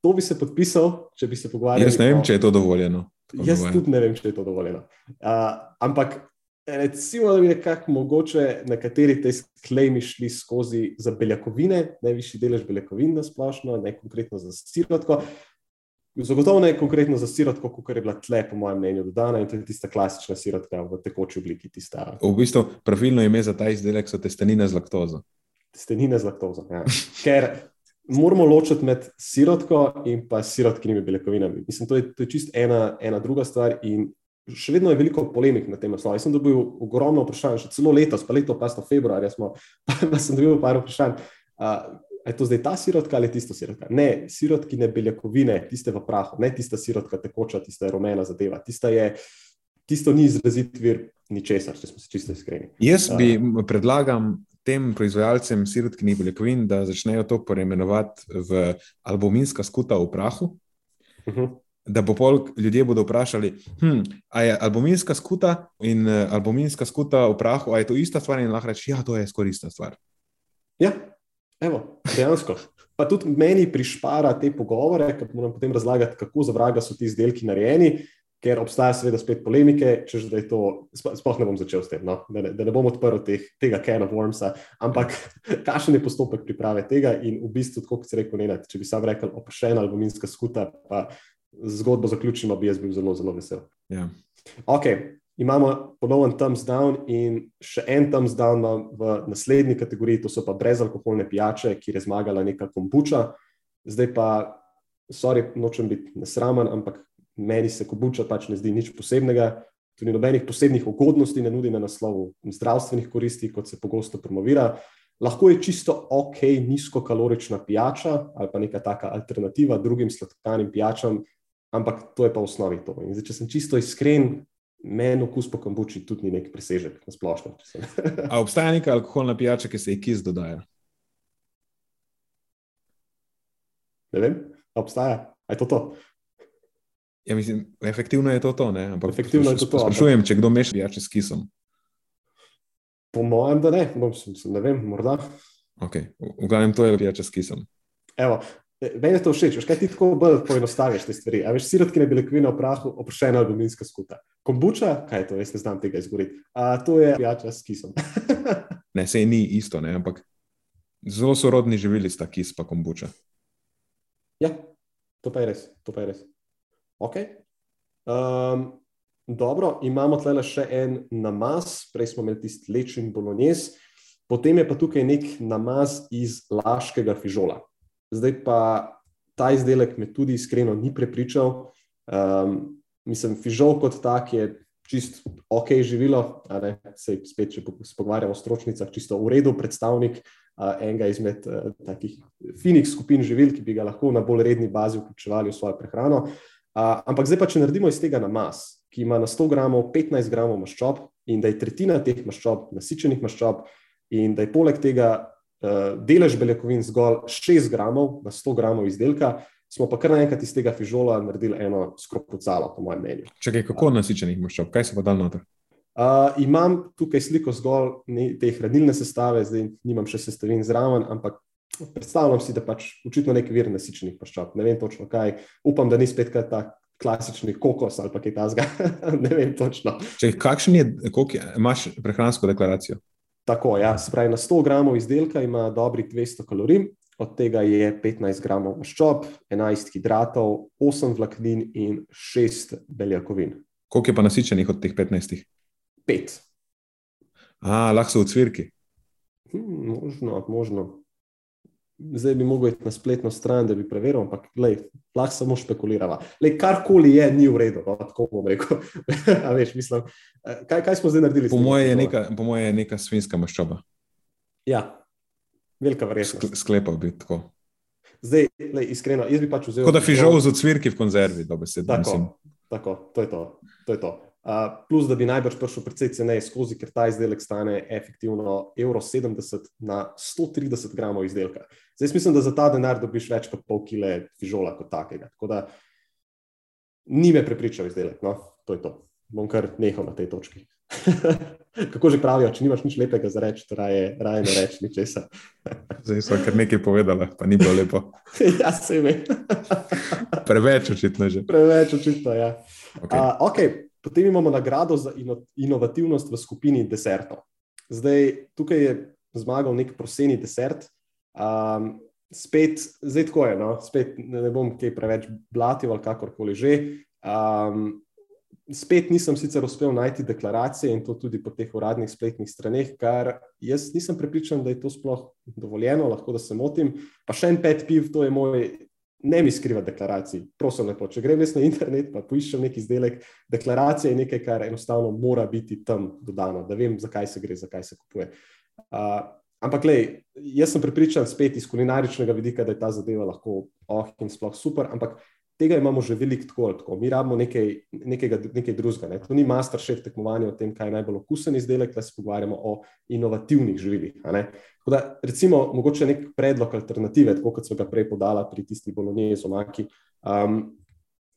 to bi se podpisal, če bi se pogovarjali.
Jaz ne vem, o... če je to dovoljeno.
Jaz tudi ne vem, če je to dovoljeno. Uh, ampak recimo, da bi nekako mogoče nekateri te sklejmi šli skozi za beljakovine, najvišji delež beljakovin na splošno, ne konkretno za sirotko. Zagotovo ne konkretno za sirotko, kot je bila tle, po mojem mnenju, dodana in to je tista klasična sirotka v tekoči obliki. Tista.
V bistvu pravilno ime za ta izdelek so testenine z laktozo.
Testenine z laktozo. Ja. Ker moramo ločiti med sirotko in pa sirotkinimi beljakovinami. Mislim, to je, to je čist ena, ena druga stvar. In še vedno je veliko polemik na tem naslovu. Jaz sem dobil ogromno vprašanj, še celo letos, pa leto, pa sto februarja, smo, (laughs) pa sem dobil par vprašanj. Uh, je to zdaj ta sirotka ali tisto sirotka? Ne, sirotkine beljakovine, tiste v prahu, ne tista sirotka tekoča, tista je rumena zadeva. Tista je, tisto ni izrazit vir ničesar, če smo se čisto iskreni.
Jaz bi predlagam tem proizvajalcem sirotkinih beljakovin, da začnejo to poimenovati v albuminska skuta v prahu. Uh mhm. -huh. Da bo pol ljudje bodo vprašali, hm, ali je albuminska skuta in uh, albuminska skuta v prahu, ali je to ista stvar, in lahko reči, da ja, to je skoraj ista stvar.
Ja, evo, dejansko. Pa tudi meni prišpara te pogovore, ker moram potem razlagati, kako za vraga so ti izdelki narejeni ker obstaja seveda spet polemike, če že to, sploh ne bom začel s tem, no? da, ne, da ne bom odprl teh, tega can of wormsa, ampak (laughs) kakšen je postopek priprave tega in v bistvu, kot se reče, ne, če bi sam rekel, opašena albuminska skuta, pa zgodbo zaključimo, bi jaz bil zelo, zelo vesel.
Ja.
Ok, imamo ponoven thumbs down in še en thumbs down v naslednji kategoriji, to so pa brezalkoholne pijače, kjer je zmagala neka kombuča. Zdaj pa, sorry, nočem biti nesramen, ampak meni se kobuča pač ne zdi nič posebnega, tudi nobenih posebnih ugodnosti ne nudi na naslovu zdravstvenih koristi, kot se pogosto promovira. Lahko je čisto ok, nizkokalorična pijača ali pa neka taka alternativa drugim sladkanim pijačam, ampak to je pa v osnovi to. In zdaj, če sem čisto iskren, meni okus po kombuči tudi ni nek presežek na splošno.
A obstaja neka alkoholna pijača, ki se ji kis dodaja?
Ne vem, obstaja. Je to to?
Ja, mislim, efektivno je to, to ne? ampak
efektivno je to. to
sprašujem, če kdo meša pijače s kisom.
Po mojem, da ne, no, ne vem, morda.
Okay. V glavnem to je pijače s kisom.
Evo, e, meni je to všeč, veš, kaj ti tako bolj poenostaviš te stvari. A veš, sirotke ne beljakovine v prahu, oproščena aluminijska skuta. Kombuča, kaj je to, jaz ne znam tega izgovoriti. A to je pijača s kisom. (laughs)
ne, sej ni isto, ne, ampak zelo sorodni živili sta kis pa kombuča.
Ja, to pa je res, to pa je res. Okay. Um, dobro, imamo tukaj še en namaz, prej smo imeli tisti lečen bolognese, potem je pa tukaj nek namaz iz laškega fižola. Zdaj pa ta izdelek me tudi iskreno ni prepričal. Um, mislim, fižol kot tak je čist ok živilo, se spet, če pogovarjamo o stročnicah, čisto v redu predstavnik uh, enega izmed uh, takih finih skupin živil, ki bi ga lahko na bolj redni bazi vključevali v svojo prehrano. Uh, ampak zdaj pa, če naredimo iz tega namaz, ki ima na 100 gramov 15 gramov maščob in da je tretjina teh maščob nasičenih maščob, in da je poleg tega uh, delež beljakovin zgolj 6 gramov na 100 gramov izdelka, smo pa kar naenkrat iz tega fižola naredili eno skropucalo, po mojem mnenju.
Čakaj, kako uh, nasičenih maščob, kaj se pa dal noter?
Uh, imam tukaj sliko zgolj ne, te hranilne sestave, zdaj nimam še sestavin zraven, ampak predstavljam si, da pač očitno nekaj vir nasičenih maščob. Ne vem točno kaj, upam, da ni spet kaj ta klasični kokos ali kaj tasga. (laughs) ne vem točno.
Če kakšen je, koliko je, imaš prehransko deklaracijo?
Tako, ja, spravi, na 100 gramov izdelka ima dobrih 200 kalorij, od tega je 15 gramov maščob, 11 hidratov, 8 vlaknin in 6 beljakovin.
Koliko je pa nasičenih od teh 15?
5.
A, lahko so v cvirki.
Hmm, možno, možno. Zdaj bi mogel iti na spletno stran, da bi preveril, ampak lej, lahko samo špekuliramo. Karkoli je, ni v redu, no, tako bom rekel. (laughs) veš, mislim, eh, kaj, kaj smo zdaj naredili?
Po moje je neka, po moje je neka svinska maščoba.
Ja, velika verjetnost.
Skle, sklepal bi tako.
Zdaj, lej, iskreno, jaz bi pač vzel.
Kot da fižol z cvirki v konzervi, da bi se
tako. Tako, to je to. to, je to. Uh, plus, da bi najbrž prišel precej ceneje skozi, ker ta izdelek stane efektivno 1,70 na 130 gramov izdelka. Zdaj, mislim, da za ta denar dobiš več kot pol kile fižola kot takega. Tako da ni me prepričal izdelek. No, to je to. Bom kar nehal na tej točki. (laughs) Kako že pravijo, če nimaš nič lepega za reči, to raje, raje ne reči ničesar. (laughs)
Zdaj smo kar nekaj povedali, pa ni bilo lepo. (laughs)
ja, se ime.
Preveč očitno že.
Preveč očitno, ja.
Okay.
Uh, okay. Potem imamo nagrado za ino, inovativnost v skupini desertov. Zdaj, tukaj je zmagal nek proseni desert. Um, spet, zdaj tako je, no? spet ne, bom kaj preveč blatil ali kakorkoli že. Um, spet nisem sicer uspel najti deklaracije in to tudi po teh uradnih spletnih straneh, kar jaz nisem prepričan, da je to sploh dovoljeno, lahko da se motim. Pa še en pet piv, to je moj ne mi skriva deklaracij, prosim, lepo. Če grem na internet, pa poiščem neki izdelek, deklaracija je nekaj, kar enostavno mora biti tam dodano, da vem, zakaj se gre, zakaj se kupuje. Uh, ampak, lej, jaz sem prepričan spet iz kulinaričnega vidika, da je ta zadeva lahko oh in sploh super, ampak tega imamo že veliko tako ali tako. Mi rabimo nekaj, nekega, nekaj drugega. Ne. To ni master chef tekmovanje o tem, kaj je najbolj okusen izdelek, da se pogovarjamo o inovativnih živilih. Da, recimo, mogoče nek predlog alternative, tako kot so ga prej podala pri tisti bolognese, omaki. Um,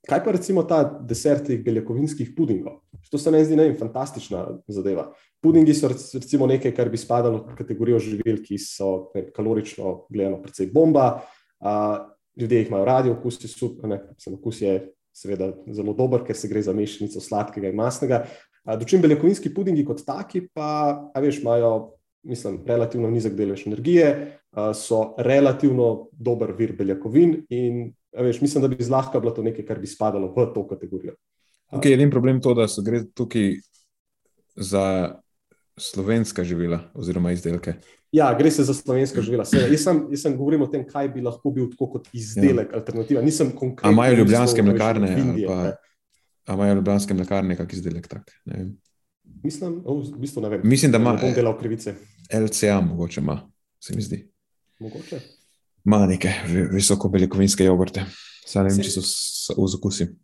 kaj pa recimo ta desert teh beljakovinskih pudingov? To se meni zdi ne, fantastična zadeva. Pudingi so recimo nekaj, kar bi spadalo v kategorijo živil, ki so ne, kalorično gledano precej bomba. Uh, ljudje jih imajo radi, okus je super, ne, okus je seveda zelo dober, ker se gre za mešanico sladkega in masnega. Dočim beljakovinski pudingi kot taki, pa veš, imajo, mislim, relativno nizek delež energije, so relativno dober vir beljakovin in veš, mislim, da bi zlahka bilo to nekaj, kar bi spadalo v to kategorijo.
Je edin problem to, da so gre tukaj za slovenska živila oziroma izdelke.
Ja, gre se za slovenska živila. Se, jaz, sem, jaz sem govoril o tem, kaj bi lahko bil tako kot izdelek, ja. alternativa. Nisem konkretno.
Ali imajo ljubljanske mlekarne? Ali imajo ljubljanske mlekarne kak izdelek? Tak,
Mislim, oh, v bistvu ne vem.
Mislim, da ima.
Ne bom delal krivice.
LCA mogoče ima, se mi zdi.
Mogoče.
Ma neke visoko beljakovinske jogurte. Saj ne vem, če so v zakusi
le se,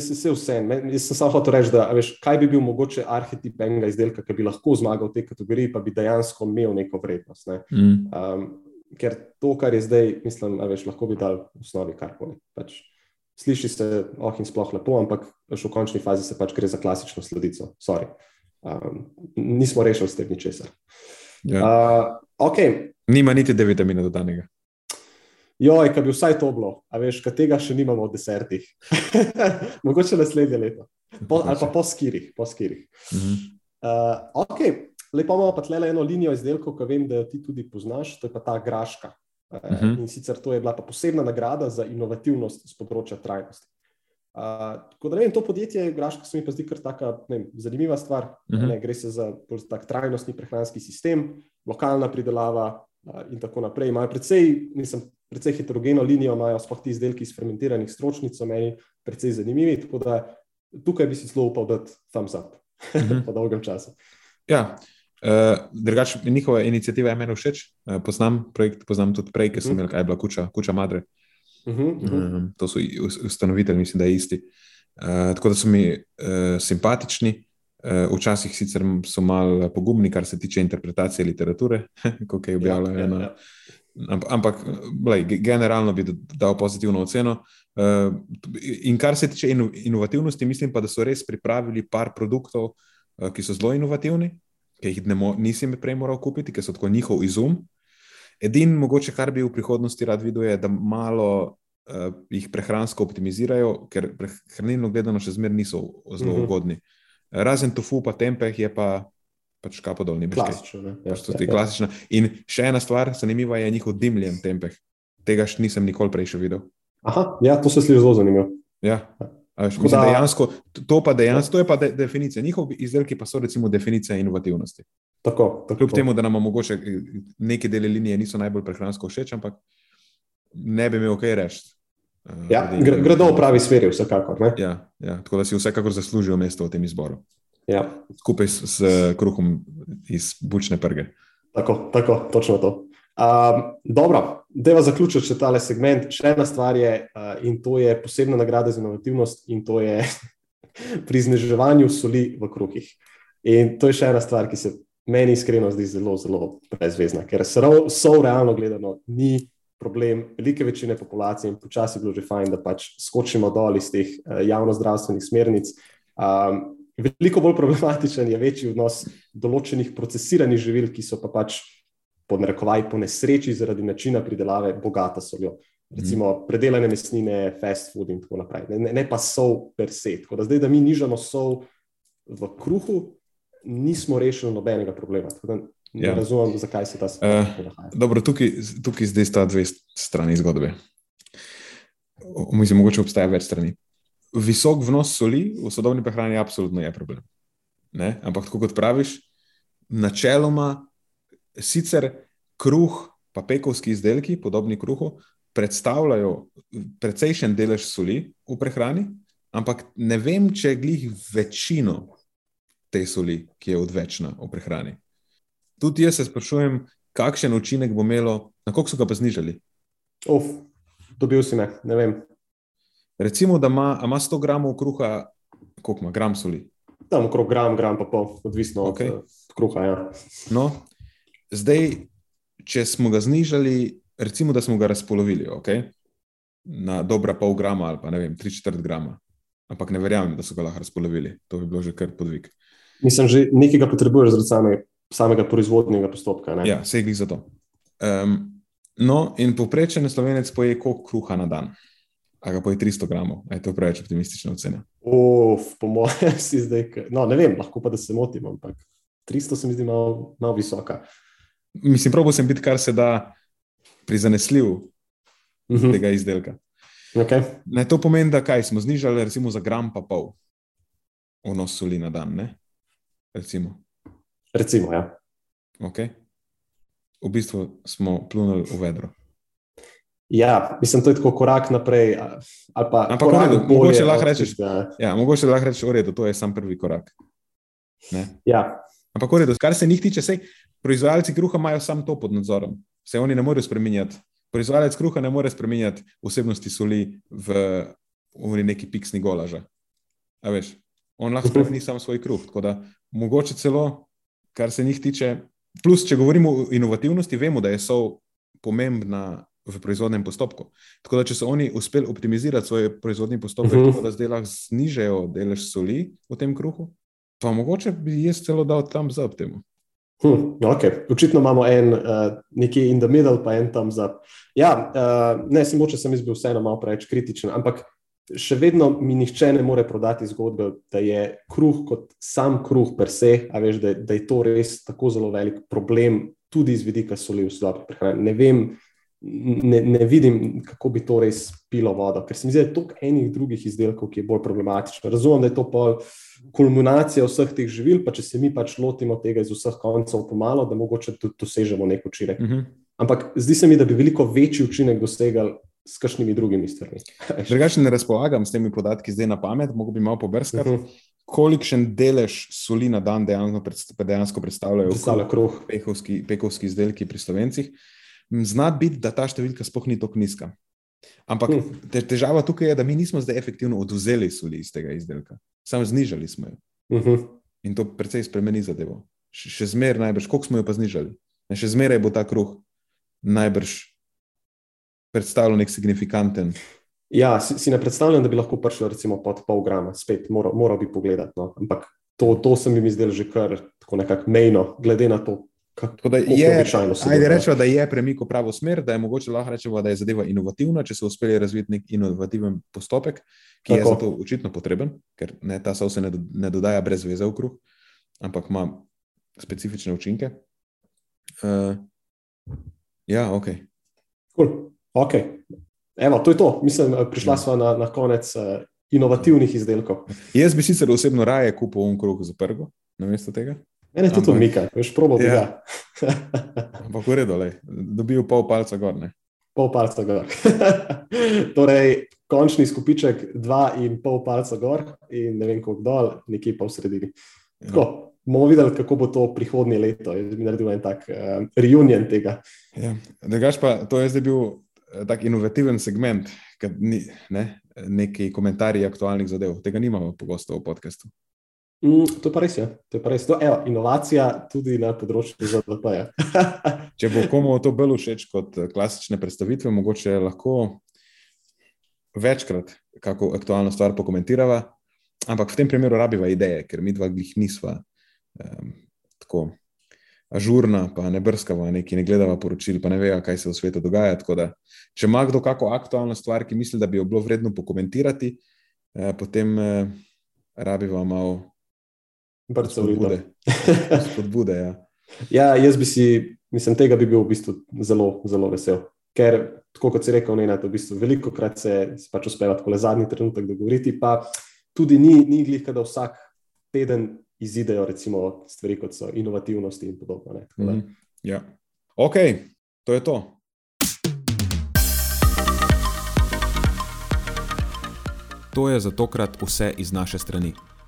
se vse. Jaz sem samo hotel reči, da veš, kaj bi bil mogoče arhetip enega izdelka, ki bi lahko zmagal v tej kategoriji, pa bi dejansko imel neko vrednost. Ne?
Mm.
Um, ker to, kar je zdaj, mislim, da lahko bi dal v osnovi karkoli. Pač, sliši se oh in sploh lepo, ampak v končni fazi se pač gre za klasično sledico. Um, nismo rešili s tem ničesar.
Ja.
Uh, okay.
Nima niti D vitamina dodanega.
Joj, kaj bi vsaj to bilo, a veš, kaj tega še nimamo v desertih. (laughs) Mogoče naslednje leto. Po, ali pa po skirih. Po skirih.
-hmm.
uh, okay. Lepo imamo pa tle eno linijo izdelkov, ki vem, da jo ti tudi poznaš, to je pa ta graška. Uh, -hmm. In sicer to je bila pa posebna nagrada za inovativnost z področja trajnosti. Uh, tako da vem, to podjetje, graška, se mi pa zdi kar taka ne, zanimiva stvar. Mm -hmm. ne, gre se za tak trajnostni prehranski sistem, lokalna pridelava uh, in tako naprej. Imajo precej, nisem precej heterogeno linijo, imajo sploh ti izdelki iz fermentiranih stročnic, so meni precej zanimivi. Tako da tukaj bi si zelo upal dati thumbs up -huh. (laughs) po dolgem času.
Ja. Uh, drugač, njihova inicijativa je meni všeč. Uh, poznam projekt, poznam tudi prej, ker sem imel, kaj je bila kuča, kuča Madre.
Uh -huh, uh -huh.
Um, to so ustanovitelji, mislim, da je isti. Uh, tako da so mi uh, simpatični. Uh, včasih sicer so malo pogumni, kar se tiče interpretacije literature, (laughs) kot je objavljeno. Ja, ja, ja. Ampak, lej, generalno bi dal pozitivno oceno. Uh, in kar se tiče inovativnosti, mislim pa, da so res pripravili par produktov, uh, ki so zelo inovativni, ki jih mo nisem prej moral kupiti, ker so tako njihov izum. Edin, mogoče, kar bi v prihodnosti rad videl, je, da malo uh, jih prehransko optimizirajo, ker prehranilno gledano še zmeraj niso zelo mhm. ugodni. Razen tofu, pa tempeh, je pa pač kapo dol, ni kaj.
Klasično. ne. Ja,
Pač
ja, ja.
klasična. In še ena stvar, zanimiva je njihov dimljen tempeh. Tega še nisem nikoli prej še videl.
Aha, ja, to se sliši zelo zanimivo.
Ja. Veš,
da-
dejansko, to pa dejansko, to je pa de, definicija. Njihovi izdelki pa so recimo definicija inovativnosti.
Tako, tako.
Kljub temu, da nam mogoče eh, neke dele linije niso najbolj prehransko všeč, ampak ne bi imel kaj reči. eh,
Ja, gredo v pravi smeri, vsekakor. Ne?
Ja, ja, tako da si vsekakor zaslužijo mesto v tem izboru.
Ja,
Skupaj s, s kruhom iz bučne prge.
tako, tako, točno to. Um, dobro, deva zaključiti še tale segment. Še ena stvar je, uh, in to je posebna nagrada za inovativnost, in to je (laughs) pri zniževanju soli v kruhih. In to je še ena stvar, ki se meni iskreno zdi zelo, zelo brezvezna, ker sol realno gledano ni problem velike večine populacije in počasi je bilo že fajn, da pač skočimo dol iz teh uh, javno-zdravstvenih smernic. Um, veliko bolj problematičen je večji odnos določenih procesiranih živil, ki so pa pač pod narekovaj po nesreči zaradi načina pridelave bogata soljo. Recimo predelane mesnine, fast food in tako naprej. Ne, ne, pa sol per se. Tako da zdaj, da mi nižamo sol v kruhu, nismo rešili nobenega problema. Tako da ne
Ja.
razumem, zakaj se ta
Eh,
stvar dogaja.
Dobro, tukaj, tukaj zdaj sta dve strani zgodbe. Mislim, mogoče obstaja več strani. Visok vnos soli v sodobni prehrani absolutno je problem. Ne? Ampak, tako kot praviš, načeloma sicer kruh, pa pekovski izdelki, podobni kruhu, predstavljajo precejšen delež soli v prehrani, ampak ne vem, če glih večino te soli, ki je odvečna v prehrani. Tudi jaz se sprašujem, kakšen učinek bo imelo, na koliko so ga pa znižali.
Uf, dobil si me, ne vem.
Recimo, da ima, ima 100 gramov kruha, koliko ima gram soli.
Tam okrog gram, gram pa pol, odvisno
Okej.
od eh, kruha. Ja.
No, zdaj, če smo ga znižali, recimo, da smo ga razpolovili okay? na dobra pol grama ali pa ne vem, tri četrt grama. Ampak ne verjamem, da so ga lahko razpolovili. To bi bilo že kar podvig.
Mislim, že nekaj potrebuješ zaradi same, samega proizvodnega postopka. Ne?
Ja, segli za to. Um, no, in povprečen slovenec poje koliko kruha na dan. A ga poje 300 gramov, je to preveč optimistična ocena.
Uf, po mojem (laughs) si zdaj, no ne vem, lahko pa da se motim, ampak 300 se mi zdi malo, malo visoka.
Mislim, probo sem biti kar se da prizanesljiv
Mhm.
tega izdelka.
Okay.
Ne, to pomeni, da kaj smo znižali, recimo za gram pa pol vnos soli na dan. Ne? Recimo,
Recimo, ja.
okay? V bistvu smo plunili v vedro.
Ja, mislim, to je tako korak naprej. pa
Ampak
korak
redu, mogoče lahko rečeš-
tistega.
Ja, mogoče lahko rečeš, v redu, to je sam prvi korak. Ne?
Ja,
Ampak, v redu, kar se njih tiče, sej, proizvajalci kruha imajo samo to pod nadzorom. Se oni ne morejo spremenjati. Proizvajalec kruha ne more spremenjati vsebnosti soli v, v neki piksni golaža. A veš, on lahko (laughs) spremeni samo svoj kruh. Tako da mogoče celo, kar se njih tiče, plus, če govorimo o inovativnosti, vemo, da je sol pomembna v proizvodnem postopku. Tako da, če so oni uspeli optimizirati svoj proizvodni postopek,
Mhm.
tako da zdaj lahko znižajo delež soli v tem kruhu, pa mogoče bi jaz celo dal tam za temu.
hm, okay. očitno imamo en uh, nekje in the middle, pa en tam za. Ja, uh, ne, samo če sem jaz bil vseeno malo preveč kritičen, ampak še vedno mi nihče ne more prodati zgodbe, da je kruh kot sam kruh per se, a veš, da, da je to res tako zelo velik problem, tudi iz vidika soli v sodobni prehrani. Ne vem, ne, ne vidim, kako bi to res pilo vodo, ker se mi zdi, da je toliko enih drugih izdelkov, ki je bolj problematično. Razumem, da je to pol kulminacija vseh teh živil, pa če se mi pač lotimo tega iz vseh koncev pomalo, da mogoče tudi dosežemo nek učinek.
Uh -huh.
Ampak zdi se mi, da bi veliko večji učinek dosegali s kakšnimi drugimi stvarmi. (laughs)
Drugače ne razpolagam s temi podatki zdaj na pamet, mogoče bi malo pobrskati, uh
Mhm.
-huh. kolikšen delež soli na dan dejansko, predst dejansko predstavljajo
Predstavlja kruh.
pekovski, pekovski izdelki pri slovencih. M, Zna biti, da ta številka sploh ni tako nizka. Ampak
Hm.
te, težava tukaj je, da mi nismo zdaj efektivno odvzeli soli iz tega izdelka, samo znižali smo jo.
Uh -huh.
In to precej spremeni zadevo. Še, še zmeraj najbrž, koliko smo jo pa znižali. Ne, še zmeraj bo ta kruh najbrž predstavljal nek signifikanten.
Ja, si, si ne predstavljam, da bi lahko prišlo recimo pod pol grama, spet moral, moral bi pogledati. No. Ampak to, to se mi zdelo že kar tako nekako mejno, glede na to, kako
Tako da je,
običajno
ajde
dogaja?
rečemo, da je premik v pravo smer, da je mogoče lahko rečemo, da je zadeva inovativna, če so uspeli razviti nek inovativen postopek, ki je
Tako.
zato očitno potreben, ker ne, ta sol se ne, ne dodaja brez veze v kruh, ampak ima specifične učinke. Uh, ja, ok.
Cool. Ok. Evo, to je to. Mislim, prišla smo na, na konec uh, inovativnih izdelkov.
Jaz bi sicer osebno raje kupil un kruh za prvo, namesto tega.
Mene tudi umika, veš, probo bi
Ja.
ga. (laughs)
Ampak v redu, dobil pol palca gor. Ne?
Pol palca gor. (laughs) torej, končni skupiček, dva in pol palca gor, in ne vem, koliko dol, nekje pa v sredini. Tako, bomo videli, kako bo to prihodnje leto. Jaz bi naredil en tak uh, reunion tega.
Ja. Drugač pa to je zdaj bil eh, tak inovativen segment, ker ni ne, neki komentarji aktualnih zadev. Tega nimamo pogosto v podkastu.
Mm, to je pa res. Ja. To je pa res. To, evo, inovacija tudi na področju ZDP-ja. (laughs)
Če bo komu to bolj všeč kot eh, klasične predstavitve, mogoče lahko večkrat kako aktualno stvar pokomentirava, ampak v tem primeru rabiva ideje, ker mi dva glih nisva um, tako ažurna, pa ne brskava neki, ne gledava poročil, pa ne vejo, kaj se v svetu dogaja. Da, če ima kdo kako aktualno stvar, ki misli, da bi jo bilo vredno pokomentirati, eh, potem eh, rabiva malo
Brco
spodbude. (laughs) spodbude ja.
Ja, jaz bi si, mislim, tega bi bil v bistvu zelo, zelo vesel. Ker, tako kot si rekel, ne, v bistvu veliko krat se se pač uspeva tako le zadnji trenutek dogovoriti, pa tudi ni, ni glih, da vsak teden izidejo recimo stvari, kot so inovativnosti in podobno. Ne. Da,
Mhm. Ja. Ok, to je to. To je za tokrat vse iz naše strani.